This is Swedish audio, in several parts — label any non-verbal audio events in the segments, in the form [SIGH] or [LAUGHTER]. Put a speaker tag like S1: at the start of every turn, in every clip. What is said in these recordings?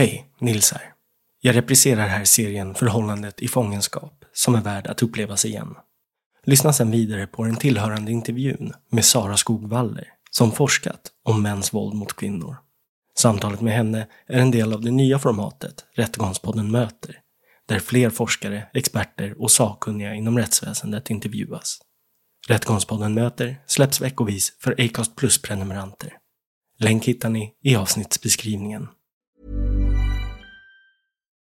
S1: Hej, Nils här. Jag repriserar här serien Förhållandet i fångenskap som är värd att upplevas igen. Lyssna sedan vidare på den tillhörande intervjun med Sara Skogvaller som forskat om mäns våld mot kvinnor. Samtalet med henne är en del av det nya formatet Rättegångspodden möter, där fler forskare, experter och sakkunniga inom rättsväsendet intervjuas. Rättegångspodden möter släpps veckovis för Acast Plus-prenumeranter. Länk hittar ni i avsnittsbeskrivningen.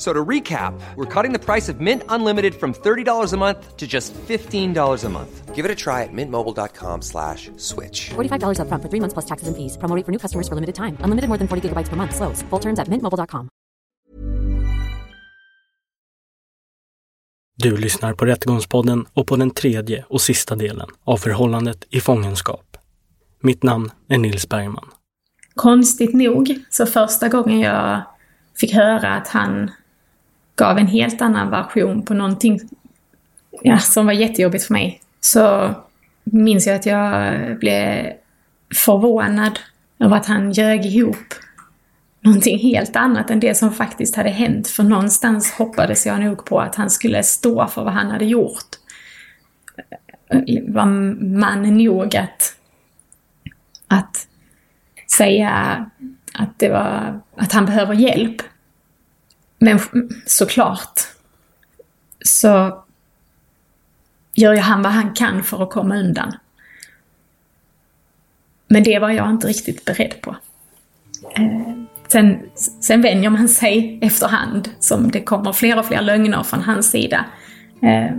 S2: So to recap, we're cutting the price of Mint Unlimited from $30 a month to just $15 a month. Give it a try at mintmobile.com slash switch.
S3: $45 upfront for three months plus taxes and fees. Promo rate for new customers for limited time. Unlimited more than 40 gigabytes per month. Slows. Full terms at mintmobile.com.
S1: Du lyssnar på Rättegångspodden och på den tredje och sista delen av Förhållandet i fångenskap. Mitt namn är Nils Bergman.
S4: Konstigt nog, så första gången jag fick höra att han gav en helt annan version på någonting ja, som var jättejobbigt för mig, så minns jag att jag blev förvånad över att han ljög ihop någonting helt annat än det som faktiskt hade hänt. För någonstans hoppades jag nog på att han skulle stå för vad han hade gjort. Var man nog att, att säga att, det var, att han behöver hjälp. Men såklart så gör ju han vad han kan för att komma undan. Men det var jag inte riktigt beredd på. Eh, sen, sen vänjer man sig efterhand som det kommer fler och fler lögner från hans sida. Eh,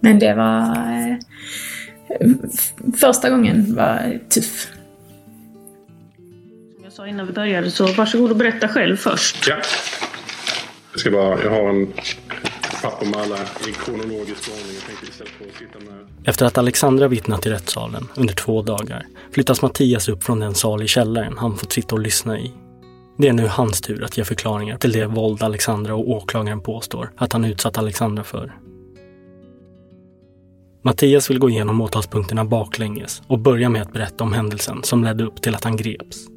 S4: men det var... Eh, första gången var tuff.
S5: Sa innan vi började så varsågod och berätta själv först.
S6: Ja. Jag ska bara, jag har en papper med alla i kronologisk ordning. Jag tänkte istället för att sitta med...
S1: Efter att Alexandra vittnat i rättssalen under två dagar flyttas Mattias upp från den sal i källaren han fått sitta och lyssna i. Det är nu hans tur att ge förklaringar till det våld Alexandra och åklagaren påstår att han utsatt Alexandra för. Mattias vill gå igenom åtalspunkterna baklänges och börja med att berätta om händelsen som ledde upp till att han greps.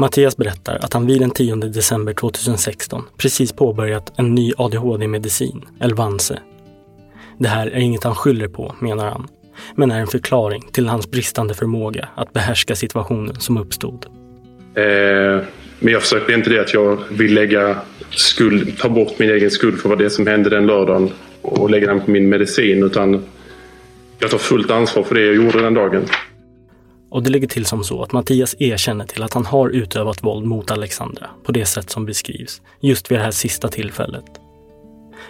S1: Mattias berättar att han vid den 10 december 2016 precis påbörjat en ny ADHD-medicin, Elvanse. Det här är inget han skyller på, menar han, men är en förklaring till hans bristande förmåga att behärska situationen som uppstod.
S6: Eh, men jag försöker inte det att jag vill lägga skuld, ta bort min egen skuld för vad det som hände den lördagen och lägga den på min medicin utan jag tar fullt ansvar för det jag gjorde den dagen.
S1: Och det ligger till som så att Mattias erkänner till att han har utövat våld mot Alexandra på det sätt som beskrivs, just vid det här sista tillfället.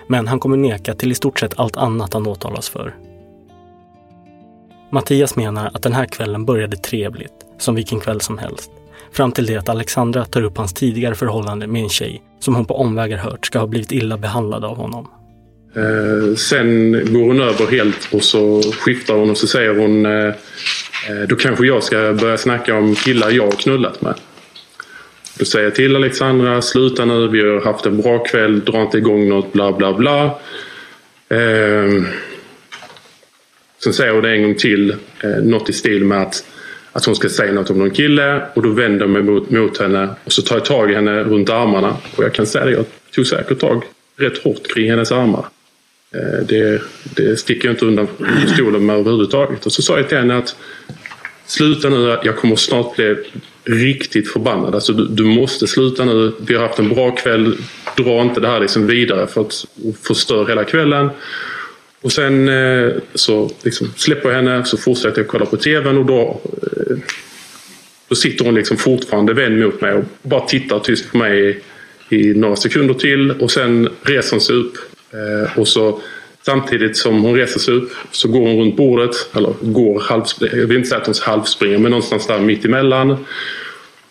S1: Men han kommer neka till i stort sett allt annat han åtalas för. Mattias menar att den här kvällen började trevligt, som vilken kväll som helst. Fram till det att Alexandra tar upp hans tidigare förhållande med en tjej som hon på omvägar hört ska ha blivit illa behandlad av honom.
S6: Eh, sen går hon över helt och så skiftar hon och så säger hon eh, Eh, då kanske jag ska börja snacka om killar jag har knullat med. Då säger jag till Alexandra, sluta nu, vi har haft en bra kväll, dra inte igång något, bla bla bla. Eh, sen säger hon det en gång till, eh, något i stil med att, att hon ska säga något om någon kille och då vänder jag mig mot, mot henne och så tar jag tag i henne runt armarna. Och jag kan säga det, jag tog säkert tag rätt hårt kring hennes armar. Eh, det, det sticker jag inte undan stolen med överhuvudtaget. Och så sa jag till henne att sluta nu, jag kommer snart bli riktigt förbannad. Alltså, du, du, måste sluta nu. Vi har haft en bra kväll. Dra inte det här liksom vidare för att förstöra hela kvällen. Och sen eh, så liksom släpper jag henne, så fortsätter jag kolla på TVn och då, eh, då sitter hon liksom fortfarande vänd mot mig och bara tittar tyst på mig i, i några sekunder till och sen reser hon sig upp eh, och så Samtidigt som hon reser sig upp så går hon runt bordet, eller går halvspringer, jag vill inte säga att hon halvspringer, men någonstans där mitt emellan.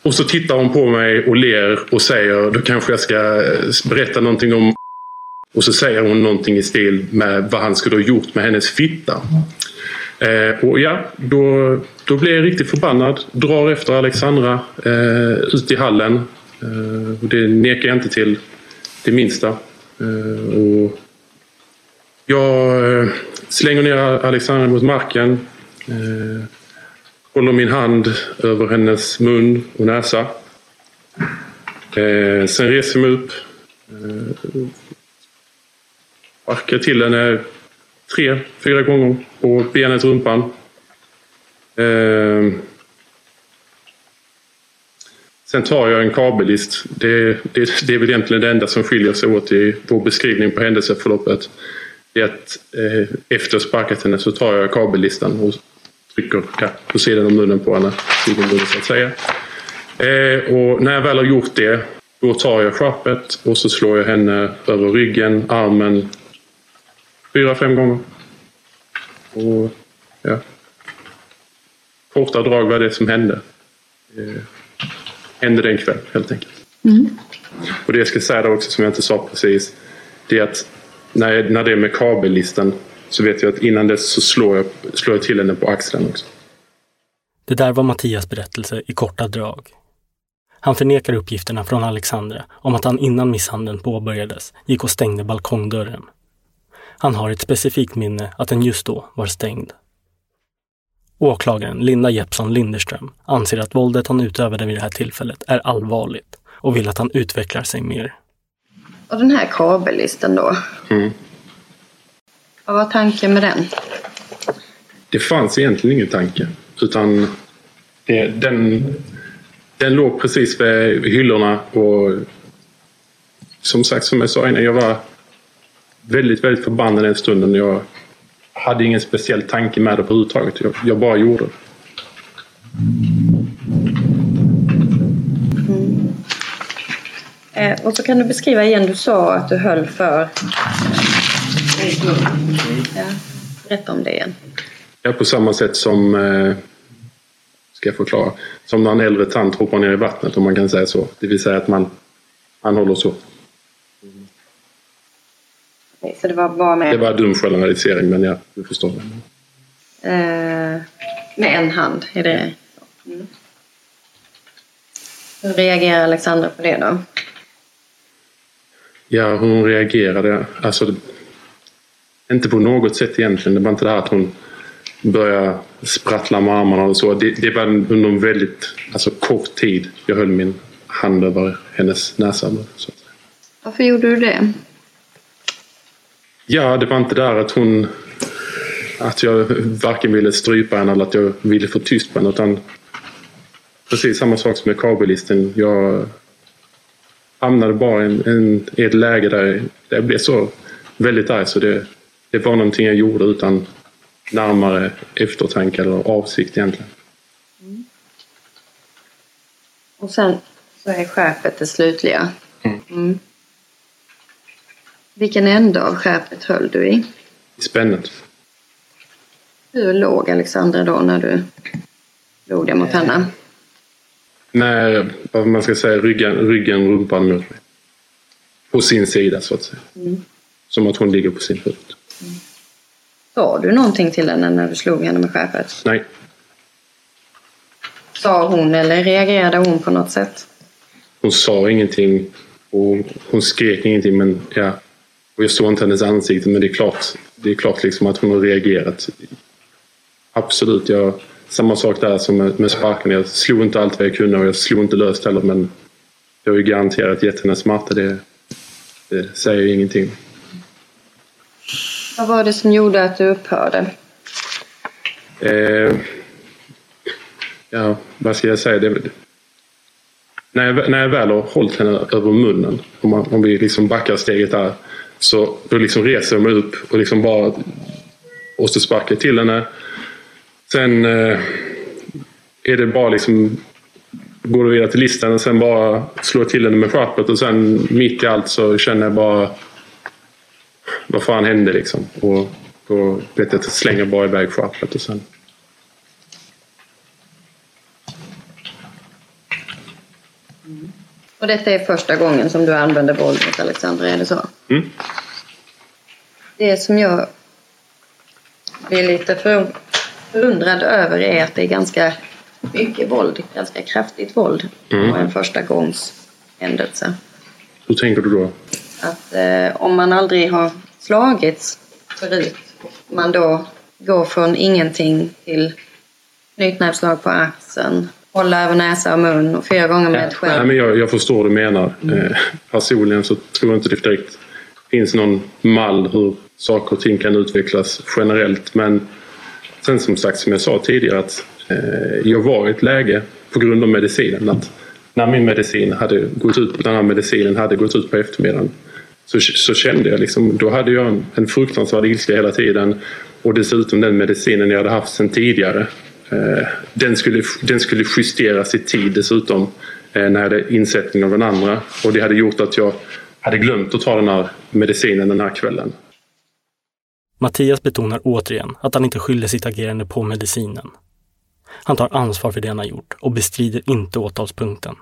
S6: Och så tittar hon på mig och ler och säger, då kanske jag ska eh, berätta någonting om [LAUGHS] och så säger hon någonting i stil med vad han skulle ha gjort med hennes fitta. Eh, och ja, då, då blir jag riktigt förbannad. Drar efter Alexandra eh, ut i hallen. Eh, och det nekar jag inte till det minsta. Eh, och jag eh, slänger ner Alexandra mot marken. Eh, håller min hand över hennes mun och näsa. Sen reser jag mig upp. Sparkar till henne tre, fyra gånger på benet, rumpan. Sen tar jag en kabellist. Det, det, det är väl egentligen det enda som skiljer sig åt i vår beskrivning på händelseförloppet är att eh, efter sparkat henne så tar jag kabellistan och trycker ja, på sidan om munnen på henne. så att säga. Eh, och när jag väl har gjort det då tar jag skärpet och så slår jag henne över ryggen, armen fyra, fem gånger. Och ja. Korta drag var det som hände. Eh, hände den kväll helt enkelt. Mm. Och det jag ska säga då också som jag inte sa precis. Det är att när, när det är med kabellistan så vet jag att innan dess så slår jag, slår jag till henne på axeln också.
S1: Det där var Mattias berättelse i korta drag. Han förnekar uppgifterna från Alexandra om att han innan misshandeln påbörjades gick och stängde balkongdörren. Han har ett specifikt minne att den just då var stängd. Åklagaren Linda Jeppsson Linderström anser att våldet han utövade vid det här tillfället är allvarligt och vill att han utvecklar sig mer.
S7: Och den här kabellistan då? Mm. Vad var tanken med den?
S6: Det fanns egentligen ingen tanke. Utan det, den, den låg precis vid hyllorna och som sagt, som jag sa innan, jag var väldigt, väldigt förbannad den stunden. Jag hade ingen speciell tanke med det överhuvudtaget. Jag, jag bara gjorde det.
S7: Eh, och så kan du beskriva igen, du sa att du höll för... Ja, berätta om det igen.
S6: Ja, på samma sätt som, eh, ska jag förklara, som när en äldre tant hoppar ner i vattnet om man kan säga så. Det vill säga att man, man håller så.
S7: Okay, så det var bara med...
S6: Det var dum generalisering men ja, du förstår.
S7: Eh, med en hand, är det mm. Hur reagerar Alexandra på det då?
S6: Ja, hon reagerade. Alltså, inte på något sätt egentligen. Det var inte det här att hon började sprattla med armarna och så. Det, det var under en väldigt alltså, kort tid jag höll min hand över hennes näsa. Så.
S7: Varför gjorde du det?
S6: Ja, det var inte där att hon... Att jag varken ville strypa henne eller att jag ville få tyst på henne. Utan precis samma sak som med kabellisten. Jag hamnade bara i, en, i ett läge där jag blev så väldigt arg så det, det var någonting jag gjorde utan närmare eftertanke eller avsikt egentligen. Mm.
S7: Och sen så är skärpet det slutliga. Mm. Vilken ände av skärpet höll du i?
S6: I spännet.
S7: Hur låg Alexandra då när du låg det mot henne?
S6: När, vad man ska säga, ryggen, ryggen rumpan mot mig. På sin sida så att säga. Mm. Som att hon ligger på sin huvud. Mm.
S7: Sa du någonting till henne när du slog henne med skärpet?
S6: Nej.
S7: Sa hon eller reagerade hon på något sätt?
S6: Hon sa ingenting och hon skrek ingenting men ja. Och jag såg inte hennes ansikte men det är klart, det är klart liksom att hon har reagerat. Absolut, jag samma sak där som med, med sparken. Jag slog inte allt vad jag kunde och jag slog inte löst heller men jag har ju garanterat gett henne smärta. Det, det säger ju ingenting.
S7: Vad var det som gjorde att du upphörde?
S6: Eh, ja, vad ska jag säga? Det, när jag, när jag väl har hållit henne över munnen, om, man, om vi liksom backar steget där, så då liksom reser jag mig upp och liksom bara och så sparkar jag till henne. Sen eh, är det bara liksom går du vidare till listan och sen bara slår till henne med sharpet och sen mitt i allt så känner jag bara vad fan hände liksom? Och då vet jag att jag slänger bara iväg sharpet och sen
S7: Och detta är första gången som du använder våld mot Alexandra, är det så?
S6: Mm.
S7: Det som jag blir lite för- förundrad över är att det är ganska mycket våld, ganska kraftigt våld
S6: Mm.
S7: på en första gångs händelse.
S6: Hur tänker du då?
S7: Att eh, om man aldrig har slagits förut, man då går från ingenting till knytnävsslag på axeln, hålla över näsa och mun och fyra gånger med ett
S6: Nej,
S7: skäll.
S6: men jag, jag förstår vad du menar. Eh, personligen så tror jag inte det direkt finns någon mall hur saker och ting kan utvecklas generellt. Men sen som sagt, som jag sa tidigare, att eh, jag var i ett läge på grund av medicinen. Att när min medicin hade gått ut, den här medicinen hade gått ut på eftermiddagen så, så kände jag liksom, då hade jag en, en fruktansvärd ilska hela tiden. Och dessutom den medicinen jag hade haft sedan tidigare. Eh, den, skulle, den skulle justeras i tid dessutom. Eh, när jag hade insättning av den andra. Och det hade gjort att jag hade glömt att ta den här medicinen den här kvällen.
S1: Mattias betonar återigen att han inte skyller sitt agerande på medicinen. Han tar ansvar för det han har gjort och bestrider inte åtalspunkten.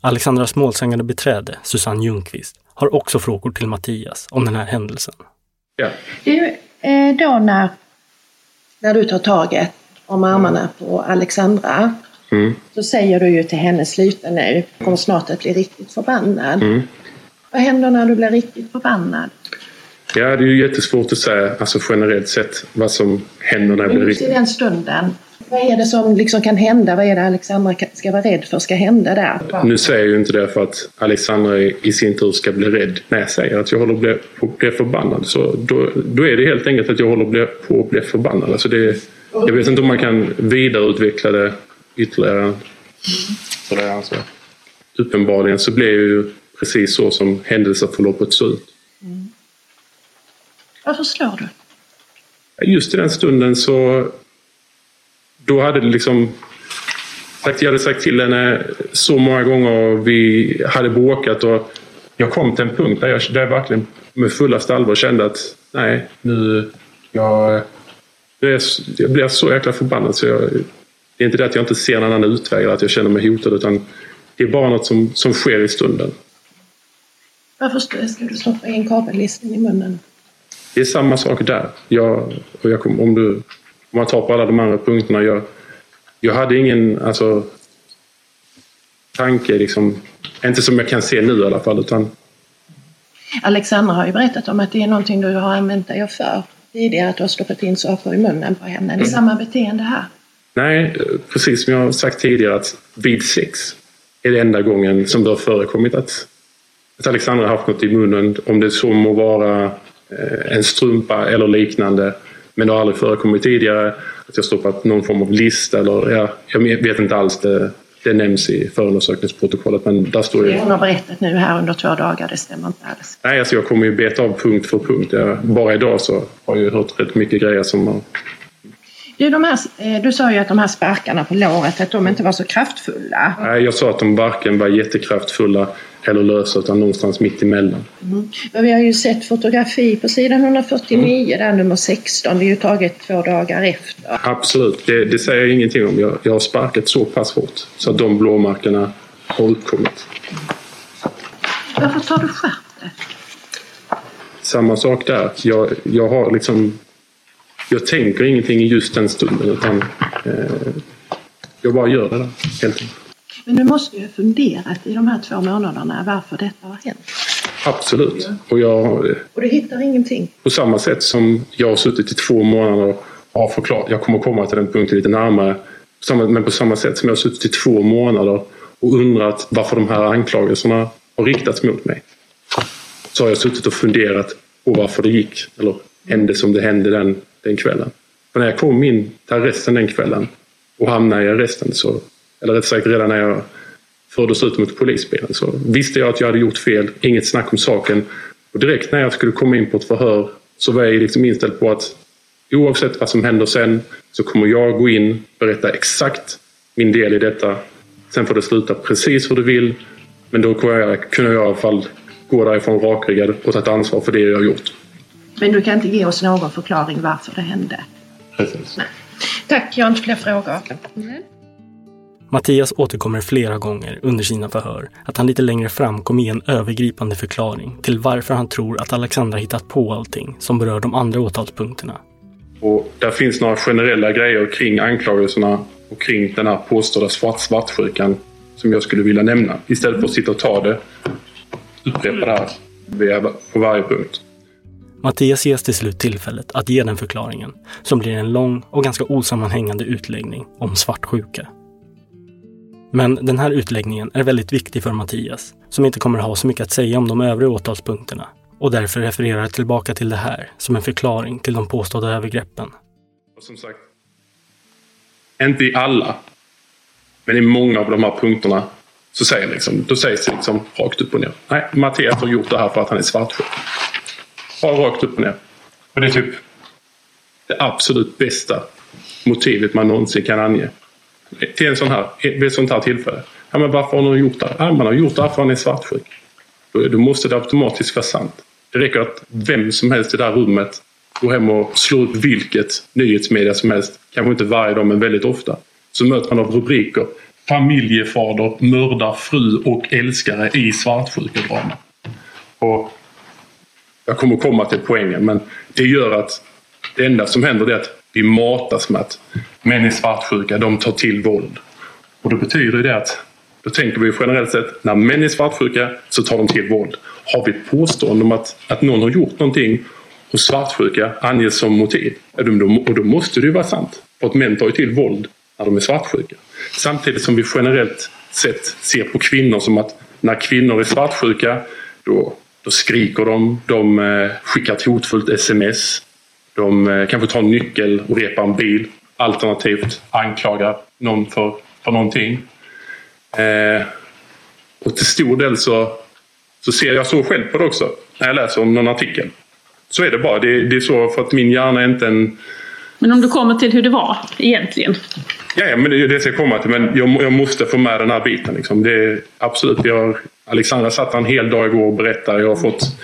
S1: Alexandras målsägande beträde, Susanne Ljungqvist, har också frågor till Mattias om den här händelsen.
S6: Ja.
S8: Du, eh, då när, när du tar taget om armarna på Alexandra
S6: Mm.
S8: så säger du ju till henne sluta nu, jag kommer snart att bli riktigt förbannad.
S6: Mm.
S8: Vad händer när du blir riktigt förbannad?
S6: Ja, det är ju jättesvårt att säga alltså generellt sett vad som händer när jag
S8: Men
S6: blir
S8: just i den stunden, vad är det som liksom kan hända? Vad är det Alexandra ka- ska vara rädd för ska hända där?
S6: Nu säger jag ju inte det för att Alexandra i sin tur ska bli rädd. När jag säger att jag håller på att bli, förbannad så då, då är det helt enkelt att jag håller på att bli förbannad. Alltså det, jag vet inte om man kan vidareutveckla det ytterligare. Så det är alltså. Uppenbarligen så blev ju precis så som händelseförloppet såg ut.
S8: Varför slår du?
S6: Just i den stunden så... Då hade det liksom... Jag hade sagt till henne så många gånger och vi hade bråkat och jag kom till en punkt där jag, där jag verkligen med fullaste allvar kände att nej, nu... Jag, jag, blir så jäkla förbannad så jag, det är inte det att jag inte ser någon annan utväg eller att jag känner mig hotad utan det är bara något som, som sker i stunden.
S8: Varför ska du stoppa in kabellisten i munnen?
S6: Det är samma sak där. Jag, och jag kom, om, du, om man tar på alla de andra punkterna. Jag, jag hade ingen alltså, tanke, liksom, inte som jag kan se nu i alla fall. Utan,
S8: Alexandra har ju berättat om att det är någonting du har använt dig av för tidigare, att du har stoppat in saker i munnen på henne. Det är samma beteende här.
S6: nej, precis som jag har sagt tidigare att vid sex är det enda gången som det har förekommit att, att Alexandra har haft något i munnen. Om det så må vara en strumpa eller liknande. Men det har aldrig förekommit tidigare att jag stoppat någon form av list eller ja, jag vet inte alls. Det, det nämns i förundersökningsprotokollet men där står
S8: Det
S6: ju...
S8: hon har berättat nu här under två dagar, det stämmer inte alls.
S6: Nej, alltså jag kommer ju beta av punkt för punkt. Jag, bara idag så har jag hört rätt mycket grejer som har...
S8: Du, de här, eh, du sa ju att de här sparkarna på låret, att de inte var så kraftfulla.
S6: Nej, jag sa att de varken var jättekraftfulla eller lösa utan någonstans mitt emellan.
S8: Men vi har ju sett fotografi på sidan 149, där nummer 16. Det är ju taget två dagar efter.
S6: Absolut, det, det säger jag ingenting om. Jag, jag har sparkat så pass hårt så att de blåmärkena har uppkommit.
S8: Varför tar du skärpet?
S6: Samma sak där. Jag, jag har liksom... Jag tänker ingenting i just den stunden utan eh, jag bara gör det där, helt enkelt.
S8: Men du måste ju ha funderat i de här två månaderna varför detta har hänt.
S6: Absolut. Och jag,
S8: Och du hittar ingenting.
S6: på samma sätt som jag har suttit i två månader och har förklarat, jag kommer komma till den punkten lite närmare, men på samma sätt som jag har suttit i två månader och undrat varför de här anklagelserna har riktats mot mig. Så har jag suttit och funderat på varför det gick, eller hände som det hände den, den kvällen. För när jag kom in till arresten den kvällen och hamnade i arresten så, eller rätt sagt redan när jag fördes ut mot polisbilen. Så visste jag att jag hade gjort fel, inget snack om saken. Och direkt när jag skulle komma in på ett förhör så var jag liksom inställd på att oavsett vad som händer sen så kommer jag gå in, berätta exakt min del i detta. Sen får det sluta precis hur du vill. Men då kunde jag, kunde jag i alla fall gå därifrån rakryggad och ta ett ansvar för det jag har gjort.
S8: Men du kan inte ge oss någon förklaring varför det hände?
S6: Precis.
S8: Nej. Tack, jag har inte fler frågor.
S1: Mattias återkommer flera gånger under sina förhör att han lite längre fram kommer ge en övergripande förklaring till varför han tror att Alexandra hittat på allting som berör de andra åtalspunkterna.
S6: Och där finns några generella grejer kring anklagelserna och kring den här påstådda svart svartsjukan som jag skulle vilja nämna. Istället för att sitta och ta det, upprepa det här på varje punkt.
S1: Mattias ges till slut tillfället att ge den förklaringen som blir en lång och ganska osammanhängande utläggning om svartsjuka. Men den här utläggningen är väldigt viktig för Mattias, som inte kommer ha så mycket att säga om de övriga åtalspunkterna och därför refererar tillbaka till det här som en förklaring till de påstådda övergreppen.
S6: Och som sagt, inte i alla, men i många av de här punkterna så säger liksom, då sägs det liksom rakt upp och ner. Nej, Mattias har gjort det här för att han är svartsjuk. Bara rakt upp och ner. Och det är typ det absolut bästa motivet man någonsin kan ange. Till en sån här, vid ett sånt här tillfälle. Ja, men varför har någon gjort det? Ja, man har gjort det här för att han är svartsjuk. Då, då måste det automatiskt vara sant. Det räcker att vem som helst i det här rummet går hem och slår upp vilket nyhetsmedia som helst. Kanske inte varje dag men väldigt ofta. Så möter man av rubriker. Familjefader mördar fru och älskare i svartsjukedrama. Och jag kommer komma till poängen men det gör att det enda som händer är att vi matas med att män är svartsjuka, de tar till våld. Och då betyder det att då tänker vi generellt sett när män är svartsjuka så tar de till våld. Har vi ett påstående om att, att någon har gjort någonting och svartsjuka anges som motiv, och då måste det ju vara sant. För att män tar ju till våld när de är svartsjuka. Samtidigt som vi generellt sett ser på kvinnor som att när kvinnor är svartsjuka då, då skriker de, de eh, skickar ett hotfullt sms, de eh, kanske tar en nyckel och repar en bil. Alternativt anklagar någon för, för någonting. Eh, och till stor del så, så ser jag så själv på det också när jag läser om någon artikel. Så är det bara. Det, det är så för att min hjärna är inte en...
S5: Men om du kommer till hur det var egentligen?
S6: Ja, ja men det det jag ska komma till. Men jag, jag måste få med den här biten. Liksom. Det är, absolut, jag, Alexandra satt en hel dag igår och berättade. Jag har fått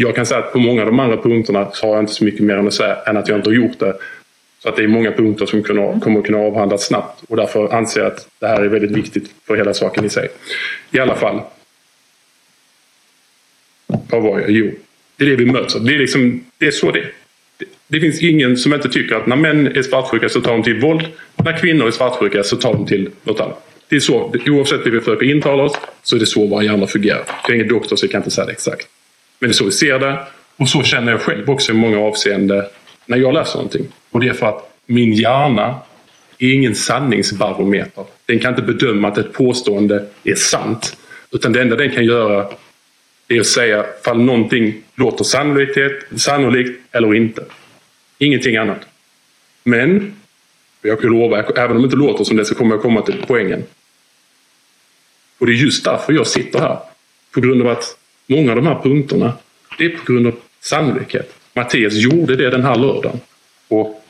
S6: jag kan säga att på många av de andra punkterna så har jag inte så mycket mer än att säga än att jag inte har gjort det. Så att det är många punkter som kommer att kunna avhandlas snabbt och därför anser jag att det här är väldigt viktigt för hela saken i sig. I alla fall. Vad var jag? Jo, det är det vi möts av. Det är, liksom, det är så det är. Det finns ingen som inte tycker att när män är svartsjuka så tar de till våld. När kvinnor är svartsjuka så tar de till något annat. Det är så, oavsett hur vi försöker intala oss så är det så våra hjärnor fungerar. Jag är ingen doktor så jag kan inte säga det exakt. Men det är så vi ser det. Och så känner jag själv också i många avseenden när jag läser någonting. Och det är för att min hjärna är ingen sanningsbarometer. Den kan inte bedöma att ett påstående är sant. Utan det enda den kan göra är att säga fall någonting låter sannolikt eller inte. Ingenting annat. Men, jag kan lova, även om det inte låter som det så kommer jag komma till poängen. Och det är just därför jag sitter här. På grund av att många av de här punkterna, det är på grund av sannolikhet. Mattias gjorde det den här lördagen. Och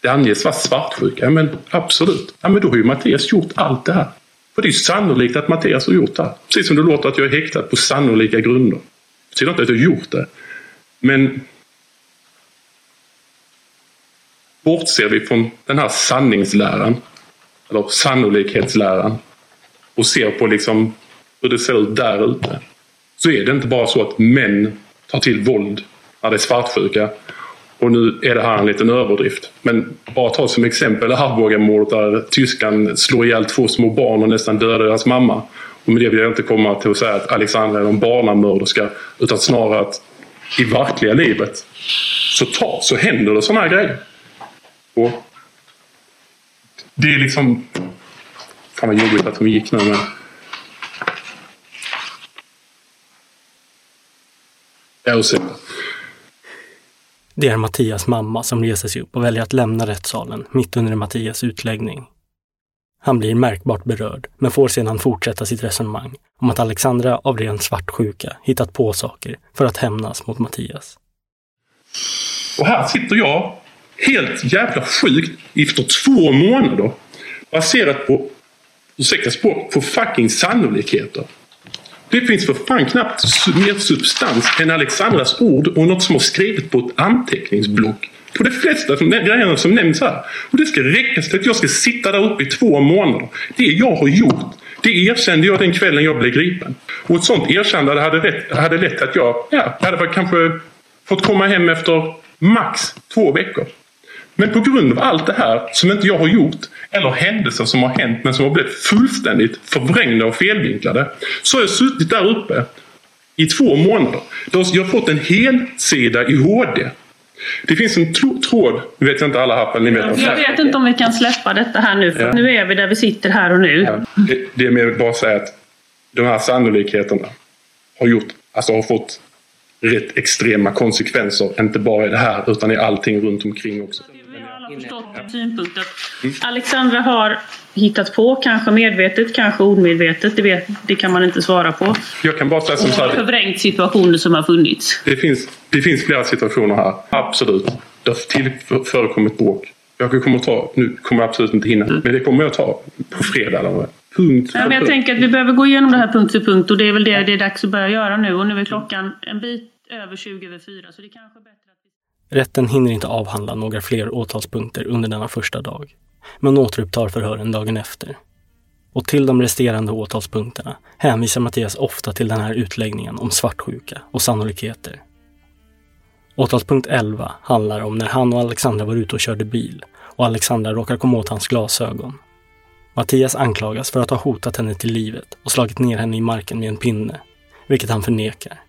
S6: det anges vara svartsjuka. Ja, men absolut. Ja, men då har ju Mattias gjort allt det här. För det är ju sannolikt att Mattias har gjort det här. Precis som det låter att jag är häktad på sannolika grunder. Det betyder inte att jag har gjort det. Men bortser vi från den här sanningsläran, eller sannolikhetsläran, och ser på liksom hur det ser ut där ute så är det inte bara så att män tar till våld när det är svartsjuka. Och nu är det här en liten överdrift. Men bara ta som exempel Arbogamordet där tyskan slår ihjäl två små barn och nästan dödar deras mamma. Och med det vill jag inte komma till att säga att Alexandra är någon barnamörderska. Utan snarare att i verkliga livet så, ta, så händer det sådana här grejer. Och det är liksom... Fan vad jobbigt att hon gick nu men...
S1: Det är Mattias mamma som reser sig upp och väljer att lämna rättssalen mitt under Mattias utläggning. Han blir märkbart berörd, men får sedan fortsätta sitt resonemang om att Alexandra av ren svartsjuka hittat på saker för att hämnas mot Mattias.
S6: Och här sitter jag, helt jävla sjukt, efter två månader. Baserat på, ursäkta språk, på fucking sannolikheter. Det finns för fan knappt mer substans än Alexandras ord och något som har skrivit på ett anteckningsblock. På de flesta som, grejerna som nämns här. Och det ska räcka till att jag ska sitta där uppe i två månader. Det jag har gjort, det erkände jag den kvällen jag blev gripen. Och ett sånt erkännande hade, rätt, hade lett till att jag, ja, hade kanske fått komma hem efter max två veckor. Men på grund av allt det här som inte jag har gjort eller händelser som har hänt men som har blivit fullständigt förvrängda och felvinklade så har jag suttit där uppe i två månader. Jag har fått en helsida i HD. Det finns en tråd, nu vet jag inte alla här, ni vet
S5: Jag vet inte om vi kan släppa detta här nu för ja. nu är vi där vi sitter här och nu. Ja.
S6: Det, det är mer bara att säga att de här sannolikheterna har gjort, alltså har fått rätt extrema konsekvenser. Inte bara i det här utan i allting runt omkring också.
S5: Förstått synpunkten. Mm. Alexandra har hittat på, kanske medvetet, kanske omedvetet. Det, vet, det kan man inte svara på.
S6: Jag kan bara säga som så här.
S5: Förvrängt situationer som har funnits.
S6: Det finns, det finns flera situationer här. Absolut. Det har till förekommit bråk. Jag kommer att ta, nu kommer jag absolut inte hinna, mm. men det kommer jag ta på fredag eller
S5: Punkt ja, men Jag tänker att vi behöver gå igenom det här punkt för punkt och det är väl det det är dags att börja göra nu och nu är klockan en bit över 20 över 4 så det är kanske bättre att
S1: Rätten hinner inte avhandla några fler åtalspunkter under denna första dag, men återupptar förhören dagen efter. Och till de resterande åtalspunkterna hänvisar Mattias ofta till den här utläggningen om svartsjuka och sannolikheter. Åtalspunkt 11 handlar om när han och Alexandra var ute och körde bil och Alexandra råkar komma åt hans glasögon. Mattias anklagas för att ha hotat henne till livet och slagit ner henne i marken med en pinne, vilket han förnekar.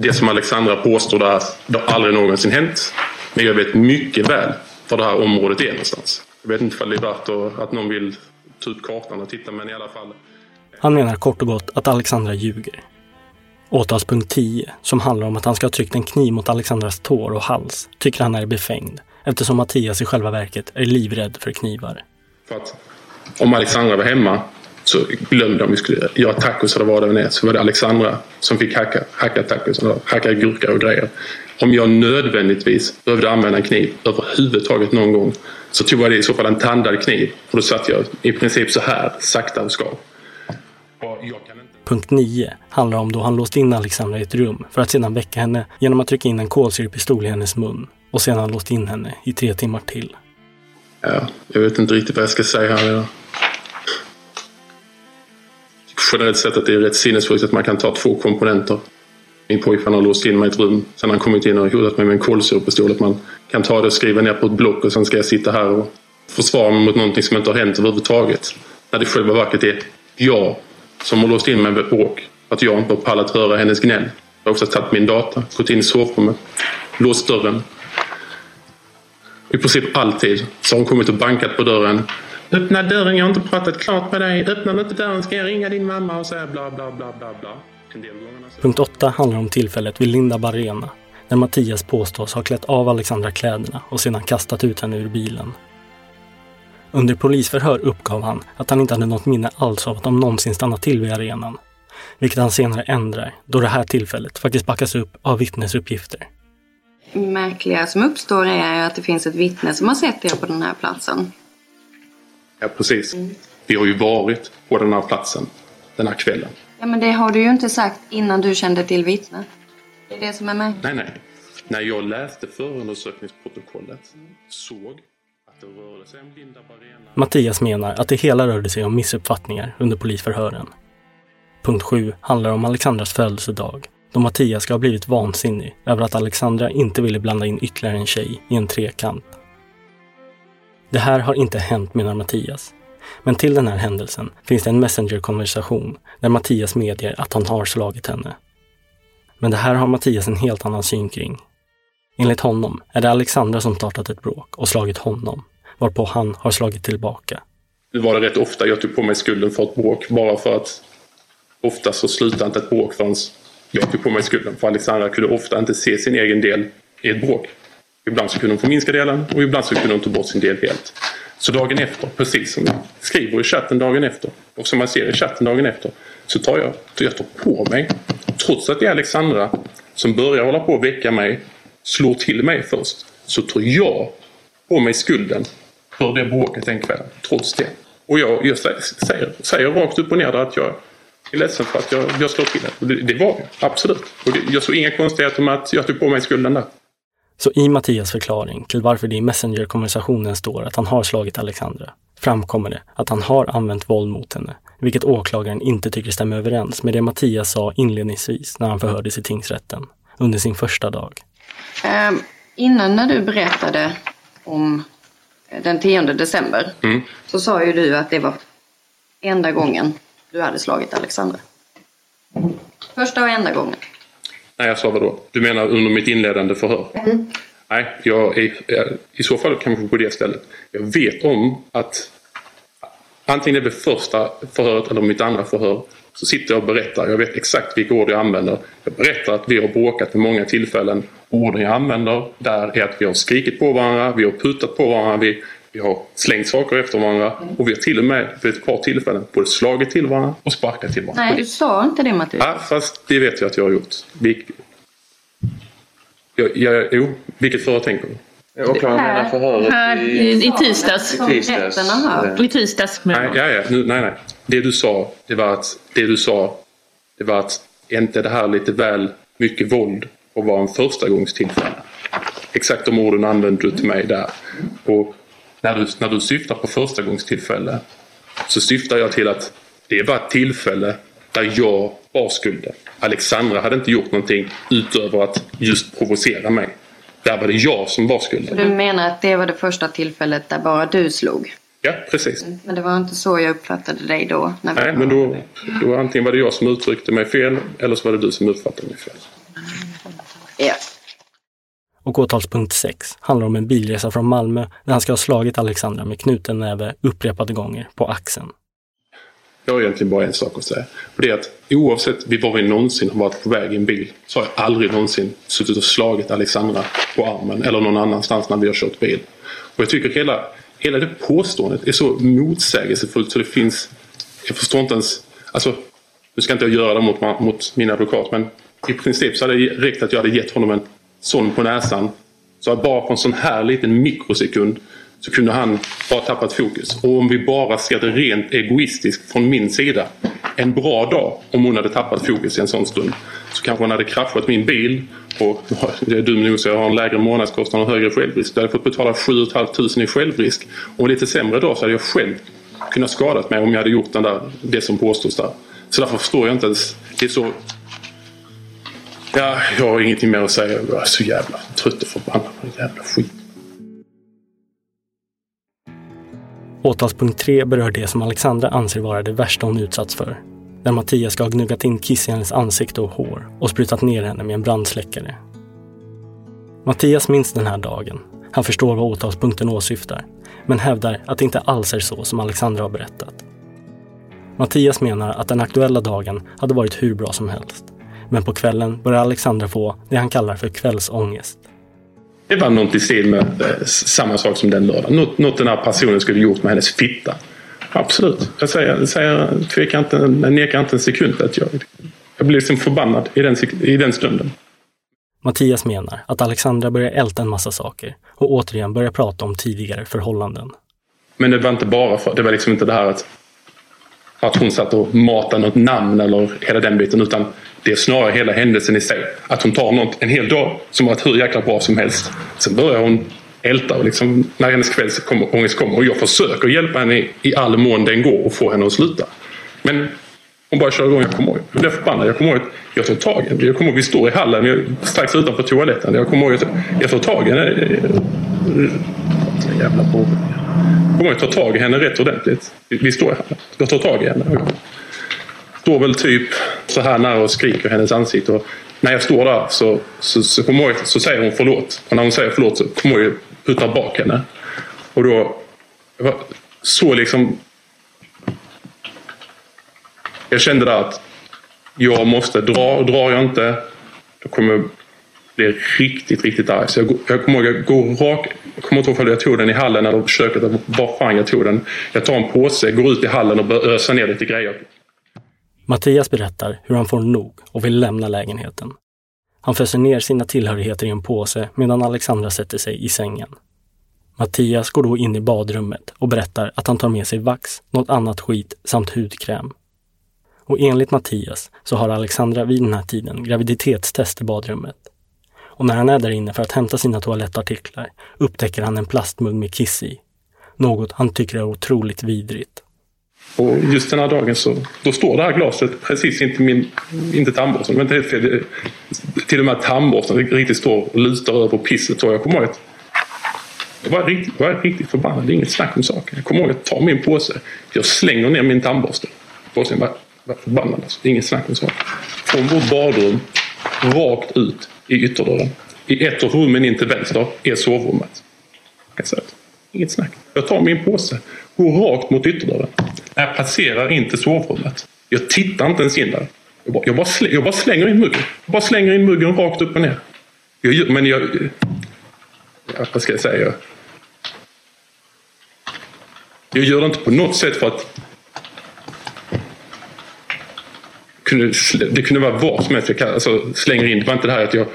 S6: Det som Alexandra påstår där, det har aldrig någonsin hänt. Men jag vet mycket väl var det här området är någonstans. Jag vet inte om det är värt att någon vill ta upp kartan och titta, men i alla fall.
S1: Han menar kort och gott att Alexandra ljuger. Åtalspunkt 10, som handlar om att han ska ha tryckt en kniv mot Alexandras tår och hals, tycker han är befängd eftersom Mattias i själva verket är livrädd för knivar.
S6: För att om Alexandra var hemma så glömde om vi skulle göra tacos eller vad det än är så var det Alexandra som fick hacka, hacka tacos, eller hacka gurka och grejer. Om jag nödvändigtvis behövde använda en kniv överhuvudtaget någon gång så tog jag det i så fall en tandad kniv och då satt jag i princip så här sakta och skav.
S1: Punkt 9 handlar om då han låste in Alexandra i ett rum för att sedan väcka henne genom att trycka in en kolsyrepistol i hennes mun och sedan låst in henne i tre timmar till.
S6: Ja, jag vet inte riktigt vad jag ska säga här generellt sett att det är rätt sinnessjukt att man kan ta två komponenter. Min pojkvän har låst in mig i ett rum. Sen har han kommit in och hotat mig med en kolsyrepistol. Att man kan ta det och skriva ner på ett block och sen ska jag sitta här och försvara mig mot någonting som inte har hänt överhuvudtaget. När det själva verket är jag som har låst in mig med ett bråk. Att jag inte har pallat höra hennes gnäll. Jag har också tagit min data, gått in i sovrummet, låst dörren. I princip alltid så har hon kommit och bankat på dörren Öppna dörren, jag har inte pratat klart med dig. Öppnar inte dörren ska jag ringa din mamma och säga bla bla bla bla bla.
S1: Punkt 8 handlar om tillfället vid Linda Barena när Mattias påstås ha klätt av Alexandra kläderna och sedan kastat ut henne ur bilen. Under polisförhör uppgav han att han inte hade något minne alls av att de någonsin stannat till vid arenan. Vilket han senare ändrar, då det här tillfället faktiskt backas upp av vittnesuppgifter.
S7: Märkliga som uppstår är att det finns ett vittne som har sett er på den här platsen.
S6: Ja, precis. Mm. Vi har ju varit på den här platsen den här kvällen.
S7: Ja, men det har du ju inte sagt innan du kände till vittnet. Det är det som är med.
S6: Nej, nej. När jag läste förundersökningsprotokollet såg att det rörde sig om Linda Barena.
S1: Mattias menar att det hela rörde sig om missuppfattningar under polisförhören. Punkt 7 handlar om Alexandras födelsedag då Mattias ska ha blivit vansinnig över att Alexandra inte ville blanda in ytterligare en tjej i en trekant. Det här har inte hänt, menar Mattias. Men till den här händelsen finns det en Messenger-konversation där Mattias medger att han har slagit henne. Men det här har Mattias en helt annan syn kring. Enligt honom är det Alexandra som startat ett bråk och slagit honom, varpå han har slagit tillbaka.
S6: Det var det rätt ofta jag tog på mig skulden för ett bråk, bara för att ofta så slutade inte ett bråk förrän jag tog på mig skulden. För Alexandra kunde ofta inte se sin egen del i ett bråk. Ibland så kunde hon förminska delen och ibland så kunde de ta bort sin del helt. Så dagen efter, precis som jag skriver i chatten dagen efter och som man ser i chatten dagen efter, så tar jag, jag tar på mig, trots att det är Alexandra som börjar hålla på att väcka mig, slår till mig först, så tar jag på mig skulden för det bråket den kvällen, trots det. Och jag, jag säger, säger, rakt upp och ner att jag är ledsen för att jag, jag slår till det. Det, det var jag, absolut. Och det, jag såg inga konstigheter med att jag tog på mig skulden där.
S1: Så i Mattias förklaring till varför det i Messenger-konversationen står att han har slagit Alexandra framkommer det att han har använt våld mot henne, vilket åklagaren inte tycker stämmer överens med det Mattias sa inledningsvis när han förhördes i tingsrätten under sin första dag.
S7: Um, innan när du berättade om den 10 december
S6: Mm.
S7: så sa ju du att det var enda gången du hade slagit Alexandra. Första och enda gången.
S6: Nej, jag sa vad då? Du menar under mitt inledande förhör? Nej, jag är, i så fall kanske på det stället. Jag vet om att antingen det är första förhöret eller mitt andra förhör så sitter jag och berättar. Jag vet exakt vilka ord jag använder. Jag berättar att vi har bråkat vid många tillfällen. Orden jag använder där är att vi har skrikit på varandra, vi har putat på varandra, vi, vi har slängt saker efter varandra och vi har till och med vid ett par tillfällen både slagit till varandra och sparkat till varandra.
S7: Nej, du sa inte det Mattias.
S6: Ja, fast det vet jag att jag har gjort. Vi... Jag, jag, jo, vilket förhör tänker du?
S9: Åklagaren menar förhöret
S5: Här i, i tisdags.
S9: i tisdags.
S5: I tisdags
S6: Nej, ja, ja, nu, nej, nej. Det du sa, det var att, det du sa, det var att är inte det här lite väl mycket våld och vara en förstagångstillfälle? Exakt de orden använde du till mig där. Och när du, när du syftar på förstagångstillfälle så syftar jag till att det var ett tillfälle där jag var skulden. Alexandra hade inte gjort någonting utöver att just provocera mig. Där var det jag som var skulden.
S7: Du menar att det var det första tillfället där bara du slog?
S6: Ja, precis.
S7: Men det var inte så jag uppfattade dig då? När
S6: Nej, men då, då antingen var det jag som uttryckte mig fel eller så var det du som uppfattade mig fel.
S7: Ja.
S1: Och åtalspunkt 6 handlar om en bilresa från Malmö där han ska ha slagit Alexandra med knuten näve upprepade gånger på axeln.
S6: Jag har egentligen bara en sak att säga. Och det är att oavsett var vi någonsin har varit på väg i en bil så har jag aldrig någonsin suttit och slagit Alexandra på armen eller någon annanstans när vi har kört bil. Och jag tycker hela, hela det påståendet är så motsägelsefullt så det finns... Jag förstår inte ens... Alltså, nu ska inte jag göra det mot, mot min advokat men i princip så hade det räckt att jag hade gett honom en sån på näsan. Så att bara på en sån här liten mikrosekund så kunde han bara tappat fokus. Och om vi bara ser det rent egoistiskt från min sida. En bra dag om hon hade tappat fokus i en sån stund. Så kanske hon hade kraschat min bil. Och [LAUGHS] det är dum nog så jag har en lägre månadskostnad och högre självrisk. Då hade jag fått betala 7 500 i självrisk. Och en lite sämre dag så hade jag själv kunnat skadat mig om jag hade gjort den där, det som påstås där. Så därför förstår jag inte ens. Det är så... Ja, jag har ingenting mer att säga. Jag är så jävla trött och förbannad på den jävla skit.
S1: Åtalspunkt 3 berör det som Alexandra anser vara det värsta hon utsatts för. Där Mattias ska ha gnuggat in kiss i hennes ansikte och hår och sprutat ner henne med en brandsläckare. Mattias minns den här dagen. Han förstår vad åtalspunkten åsyftar, men hävdar att det inte alls är så som Alexandra har berättat. Mattias menar att den aktuella dagen hade varit hur bra som helst. Men på kvällen börjar Alexandra få det han kallar för kvällsångest.
S6: Det var något i stil med eh, samma sak som den lördagen. Något, något den här personen skulle gjort med hennes fitta. Absolut. Jag säger, säger tvekar inte, jag nekar inte en sekund att jag, jag blir liksom förbannad i den, i den stunden.
S1: Mattias menar att Alexandra börjar älta en massa saker och återigen börjar prata om tidigare förhållanden.
S6: Men det var inte bara för, det var liksom inte det här att, att hon satt och matade något namn eller hela den biten. Utan det är snarare hela händelsen i sig. Att hon tar något en hel dag som varit hur jäkla bra som helst. Sen börjar hon älta och liksom, när hennes kvällsångest kommer. Och jag försöker hjälpa henne i, all mån den går och få henne att sluta. Men hon bara kör igång. Jag kommer ihåg. Jag blev förbannad. Jag kommer ihåg att jag tar tag i henne. Jag kommer ihåg, vi står i hallen jag, strax utanför toaletten. Jag kommer ihåg att jag tar tag i henne. Jävla. Jag kommer ihåg att jag tar tag i henne rätt ordentligt. Vi, vi står i hallen. Jag tar tag i henne. Står väl typ så här nära och skriker i hennes ansikte. Och när jag står där så, så, så, kommer jag, så säger hon förlåt. Och när hon säger förlåt så kommer jag ju putta bak henne. Och då... Jag så liksom... Jag kände där att jag måste dra. Och drar jag inte då kommer jag bli riktigt, riktigt arg. Så jag, jag kommer ihåg, jag går rak... Jag kommer inte ihåg om jag tog den i hallen eller köket. Var fan jag tog den. Jag tar en påse, går ut i hallen och börjar ösa ner lite grejer.
S1: Mattias berättar hur han får nog och vill lämna lägenheten. Han föser ner sina tillhörigheter i en påse medan Alexandra sätter sig i sängen. Mattias går då in i badrummet och berättar att han tar med sig vax, något annat skit samt hudkräm. Och enligt Mattias så har Alexandra vid den här tiden graviditetstest i badrummet. Och när han är där inne för att hämta sina toalettartiklar upptäcker han en plastmugg med kiss i. Något han tycker är otroligt vidrigt.
S6: Och just den här dagen så då står det här glaset precis inte min, inte tandborsten, men inte helt fel. Till och med tandborsten riktigt står och lutar över pisset. Och jag kommer ihåg att jag var riktigt, jag var riktigt förbannad. Det är inget snack om saken. Jag kommer ihåg att jag tar min påse. Jag slänger ner min tandborste. Påsen var, var förbannad. Alltså. Det är inget snack om saken. Från vårt badrum rakt ut i ytterdörren. I ett av rummen in till vänster är sovrummet. Inget snack. Jag tar min påse, går rakt mot ytterdörren. Jag passerar inte sovrummet. Jag tittar inte ens in där. Jag bara, jag bara, slänger, jag bara slänger in muggen. Jag bara slänger in muggen rakt upp och ner. Jag, men jag... Ja, vad ska jag säga? Jag gör det inte på något sätt för att det kunde vara vad som helst jag alltså, slänger in. Det var inte det här att jag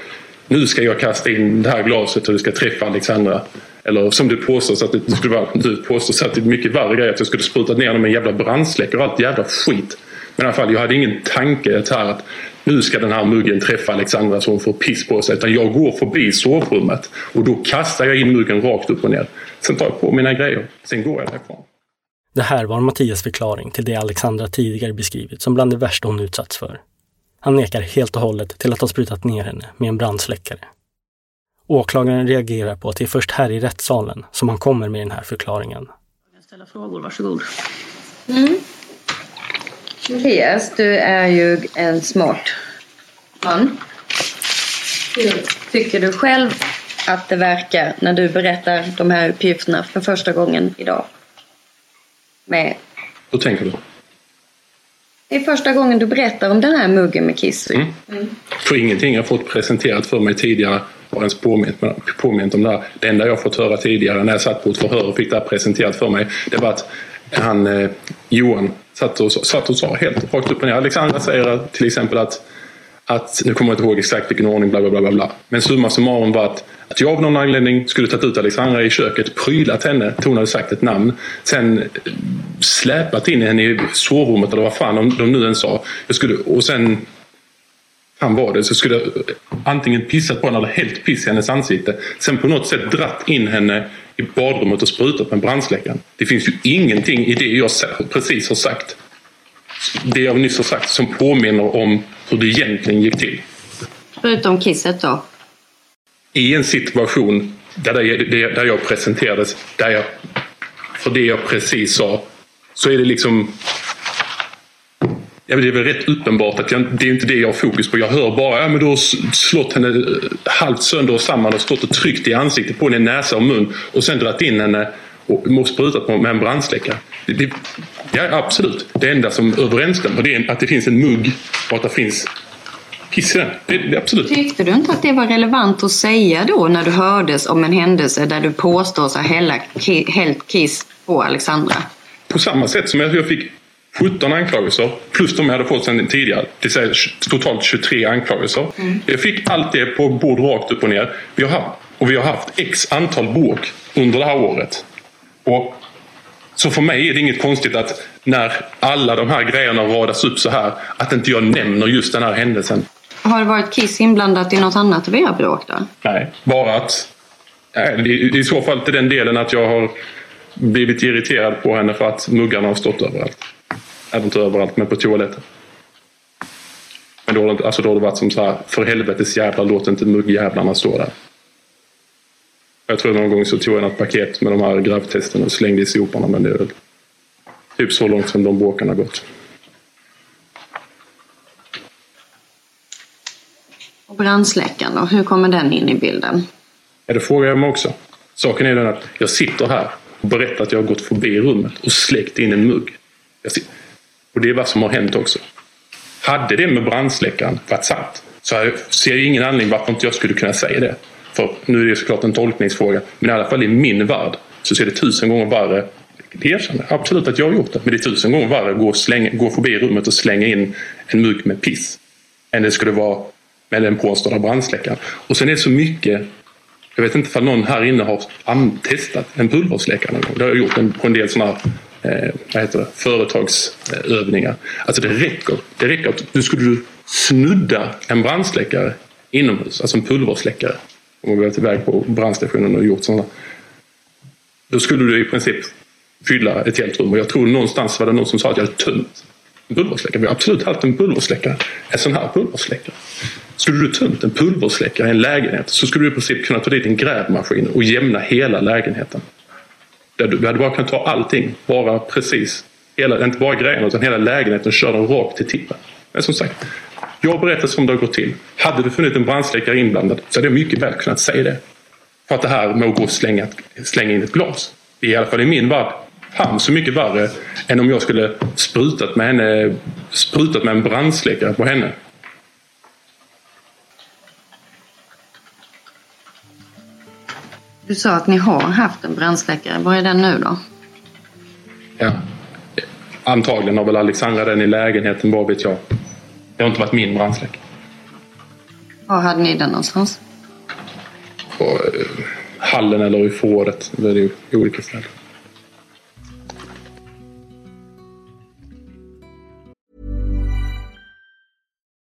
S6: nu ska jag kasta in det här glaset och det ska träffa Alexandra. Eller som du påstår, att det skulle vara, du påstår att det är mycket värre grejer att jag skulle spruta ner dem en jävla brandsläckare och allt jävla skit. Men i alla fall, jag hade ingen tanke här att nu ska den här muggen träffa Alexandra så hon får piss på sig. Utan jag går förbi sovrummet och då kastar jag in muggen rakt upp och ner. Sen tar jag på mina grejer. Sen går jag därifrån.
S1: Det här var Mattias förklaring till det Alexandra tidigare beskrivit som bland det värsta hon utsatts för. Han nekar helt och hållet till att ha sprutat ner henne med en brandsläckare. Åklagaren reagerar på att det är först här i rättssalen som han kommer med den här förklaringen.
S5: Jag ställa frågor, varsågod.
S7: Mm. Elias, du är ju en smart man. Hur tycker du själv att det verkar när du berättar de här uppgifterna för första gången idag? Med...
S6: Hur tänker du?
S7: Det är första gången du berättar om den här muggen med kiss mm.
S6: mm. För ingenting jag fått presenterat för mig tidigare har ens påmint, påmint om det här. Det enda jag fått höra tidigare när jag satt på ett förhör och fick det här presenterat för mig det var att han, eh, Johan satt och, satt och sa helt rakt upp och ner. Alexandra säger till exempel att att, nu kommer jag inte ihåg exakt vilken ordning, bla bla bla. bla. Men summa summarum var att, att jag av någon anledning skulle tagit ut Alexandra i köket, prylat henne, hon hade sagt ett namn. Sen eh, släpat in henne i sovrummet eller vad fan de, de nu än sa. Jag skulle, och sen han var det så skulle jag antingen pissat på henne eller helt piss i hennes ansikte. Sen på något sätt dratt in henne i badrummet och sprutat med brandsläckaren. Det finns ju ingenting i det jag precis har sagt det jag nyss har sagt som påminner om hur det egentligen gick till.
S7: Förutom kisset då?
S6: I en situation där, det, där jag presenterades, där jag, för det jag precis sa, så är det liksom Ja, det är väl rätt uppenbart att jag, det är inte det jag har fokus på. Jag hör bara ja, men du har slått henne halvt sönder och samman och stått och tryckt i ansiktet på henne, näsa och mun och sen dragit in henne och sprutat med en brandsläckare. Det, det, ja, absolut. Det enda som överensstämmer det är att det finns en mugg och att det finns kiss i den. Det, det, absolut.
S7: Tyckte du inte att det var relevant att säga då när du hördes om en händelse där du påstås ha hällt kiss på Alexandra?
S6: På samma sätt som jag fick 17 anklagelser plus de jag hade fått sedan tidigare. Det säga totalt 23 anklagelser. Mm. Jag fick allt det på bord rakt upp och ner. Vi har haft, och vi har haft x antal bråk under det här året. Och så för mig är det inget konstigt att när alla de här grejerna radas upp så här att inte jag nämner just den här händelsen.
S7: Har det varit Kiss inblandat i något annat av era bråk då?
S6: Nej, bara att... Nej, I så fall till den delen att jag har blivit irriterad på henne för att muggarna har stått överallt. Även inte överallt, men på toaletten. Men då, alltså då har det varit som så här, för helvetes jävlar låt inte muggjävlarna stå där. Jag tror någon gång så tog jag något paket med de här gravtesterna och slängde i soporna. Men det är väl typ så långt som de bråken har gått.
S7: Och brandsläckaren då? Hur kommer den in i bilden?
S6: Ja, det frågar jag mig också. Saken är den att jag sitter här och berättar att jag har gått förbi rummet och släckt in en mugg. Och det är vad som har hänt också. Hade det med brandsläckaren varit sant Så jag ser ingen anledning varför inte jag skulle kunna säga det. För nu är det såklart en tolkningsfråga. Men i alla fall i min värld så ser det tusen gånger värre. Det erkänner absolut att jag har gjort det. Men det är tusen gånger värre att gå, slänga, gå förbi rummet och slänga in en mugg med piss. Än det skulle vara med den påstådda brandsläckaren. Och sen är det så mycket jag vet inte om någon här inne har testat en pulversläckare någon gång. Det har jag gjort på en del sådana här eh, vad heter det, företagsövningar. Alltså det räcker. Det räcker att du skulle snudda en brandsläckare inomhus, alltså en pulversläckare. Om man varit iväg på brandstationen och gjort sådana. Då skulle du i princip fylla ett helt rum och jag tror någonstans var det någon som sa att jag hade tömt en pulversläckare. Vi har absolut haft en pulversläckare. En sån här pulversläckare. Skulle du tömt en pulversläckare i en lägenhet så skulle du i princip kunna ta dit en grävmaskin och jämna hela lägenheten. Du hade bara kunnat ta allting, bara precis. Hela, inte bara grejerna utan hela lägenheten och köra den rakt till tippen. Men som sagt, jag berättar som det har gått till. Hade det funnits en brandsläckare inblandad så hade jag mycket väl kunnat säga det. För att det här med att gå och slänga, slänga in ett glas. Det är i alla fall i min värld fan så mycket värre än om jag skulle sprutat med, henne, sprutat med en brandsläckare på henne.
S7: Du sa att ni har haft en brandsläckare. Var är den nu då?
S6: Ja. Antagligen har väl Alexandra den i lägenheten, vad vet jag. Det har inte varit min brandsläckare.
S7: Var hade ni den någonstans?
S6: På eh, hallen eller i förrådet. Det är ju olika ställen.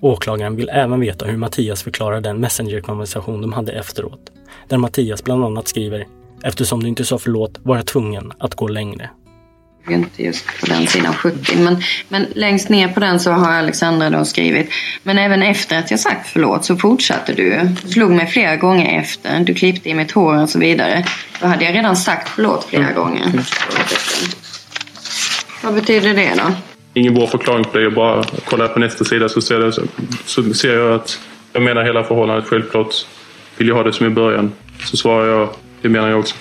S1: Åklagaren vill även veta hur Mattias förklarar den Messenger-konversation de hade efteråt. Där Mattias bland annat skriver “Eftersom du inte sa förlåt var jag tvungen att gå längre”.
S7: Inte just på den sidan 70 men, men längst ner på den så har Alexandra då skrivit Men även efter att jag sagt förlåt så fortsatte du. Du slog mig flera gånger efter. Du klippte i mitt hår och så vidare. Då hade jag redan sagt förlåt flera gånger. Vad betyder det då?
S6: Ingen bra förklaring på det. Jag bara kollar på nästa sida så ser, det, så ser jag att jag menar hela förhållandet. Självklart vill jag ha det som i början. Så svarar jag, det menar jag också.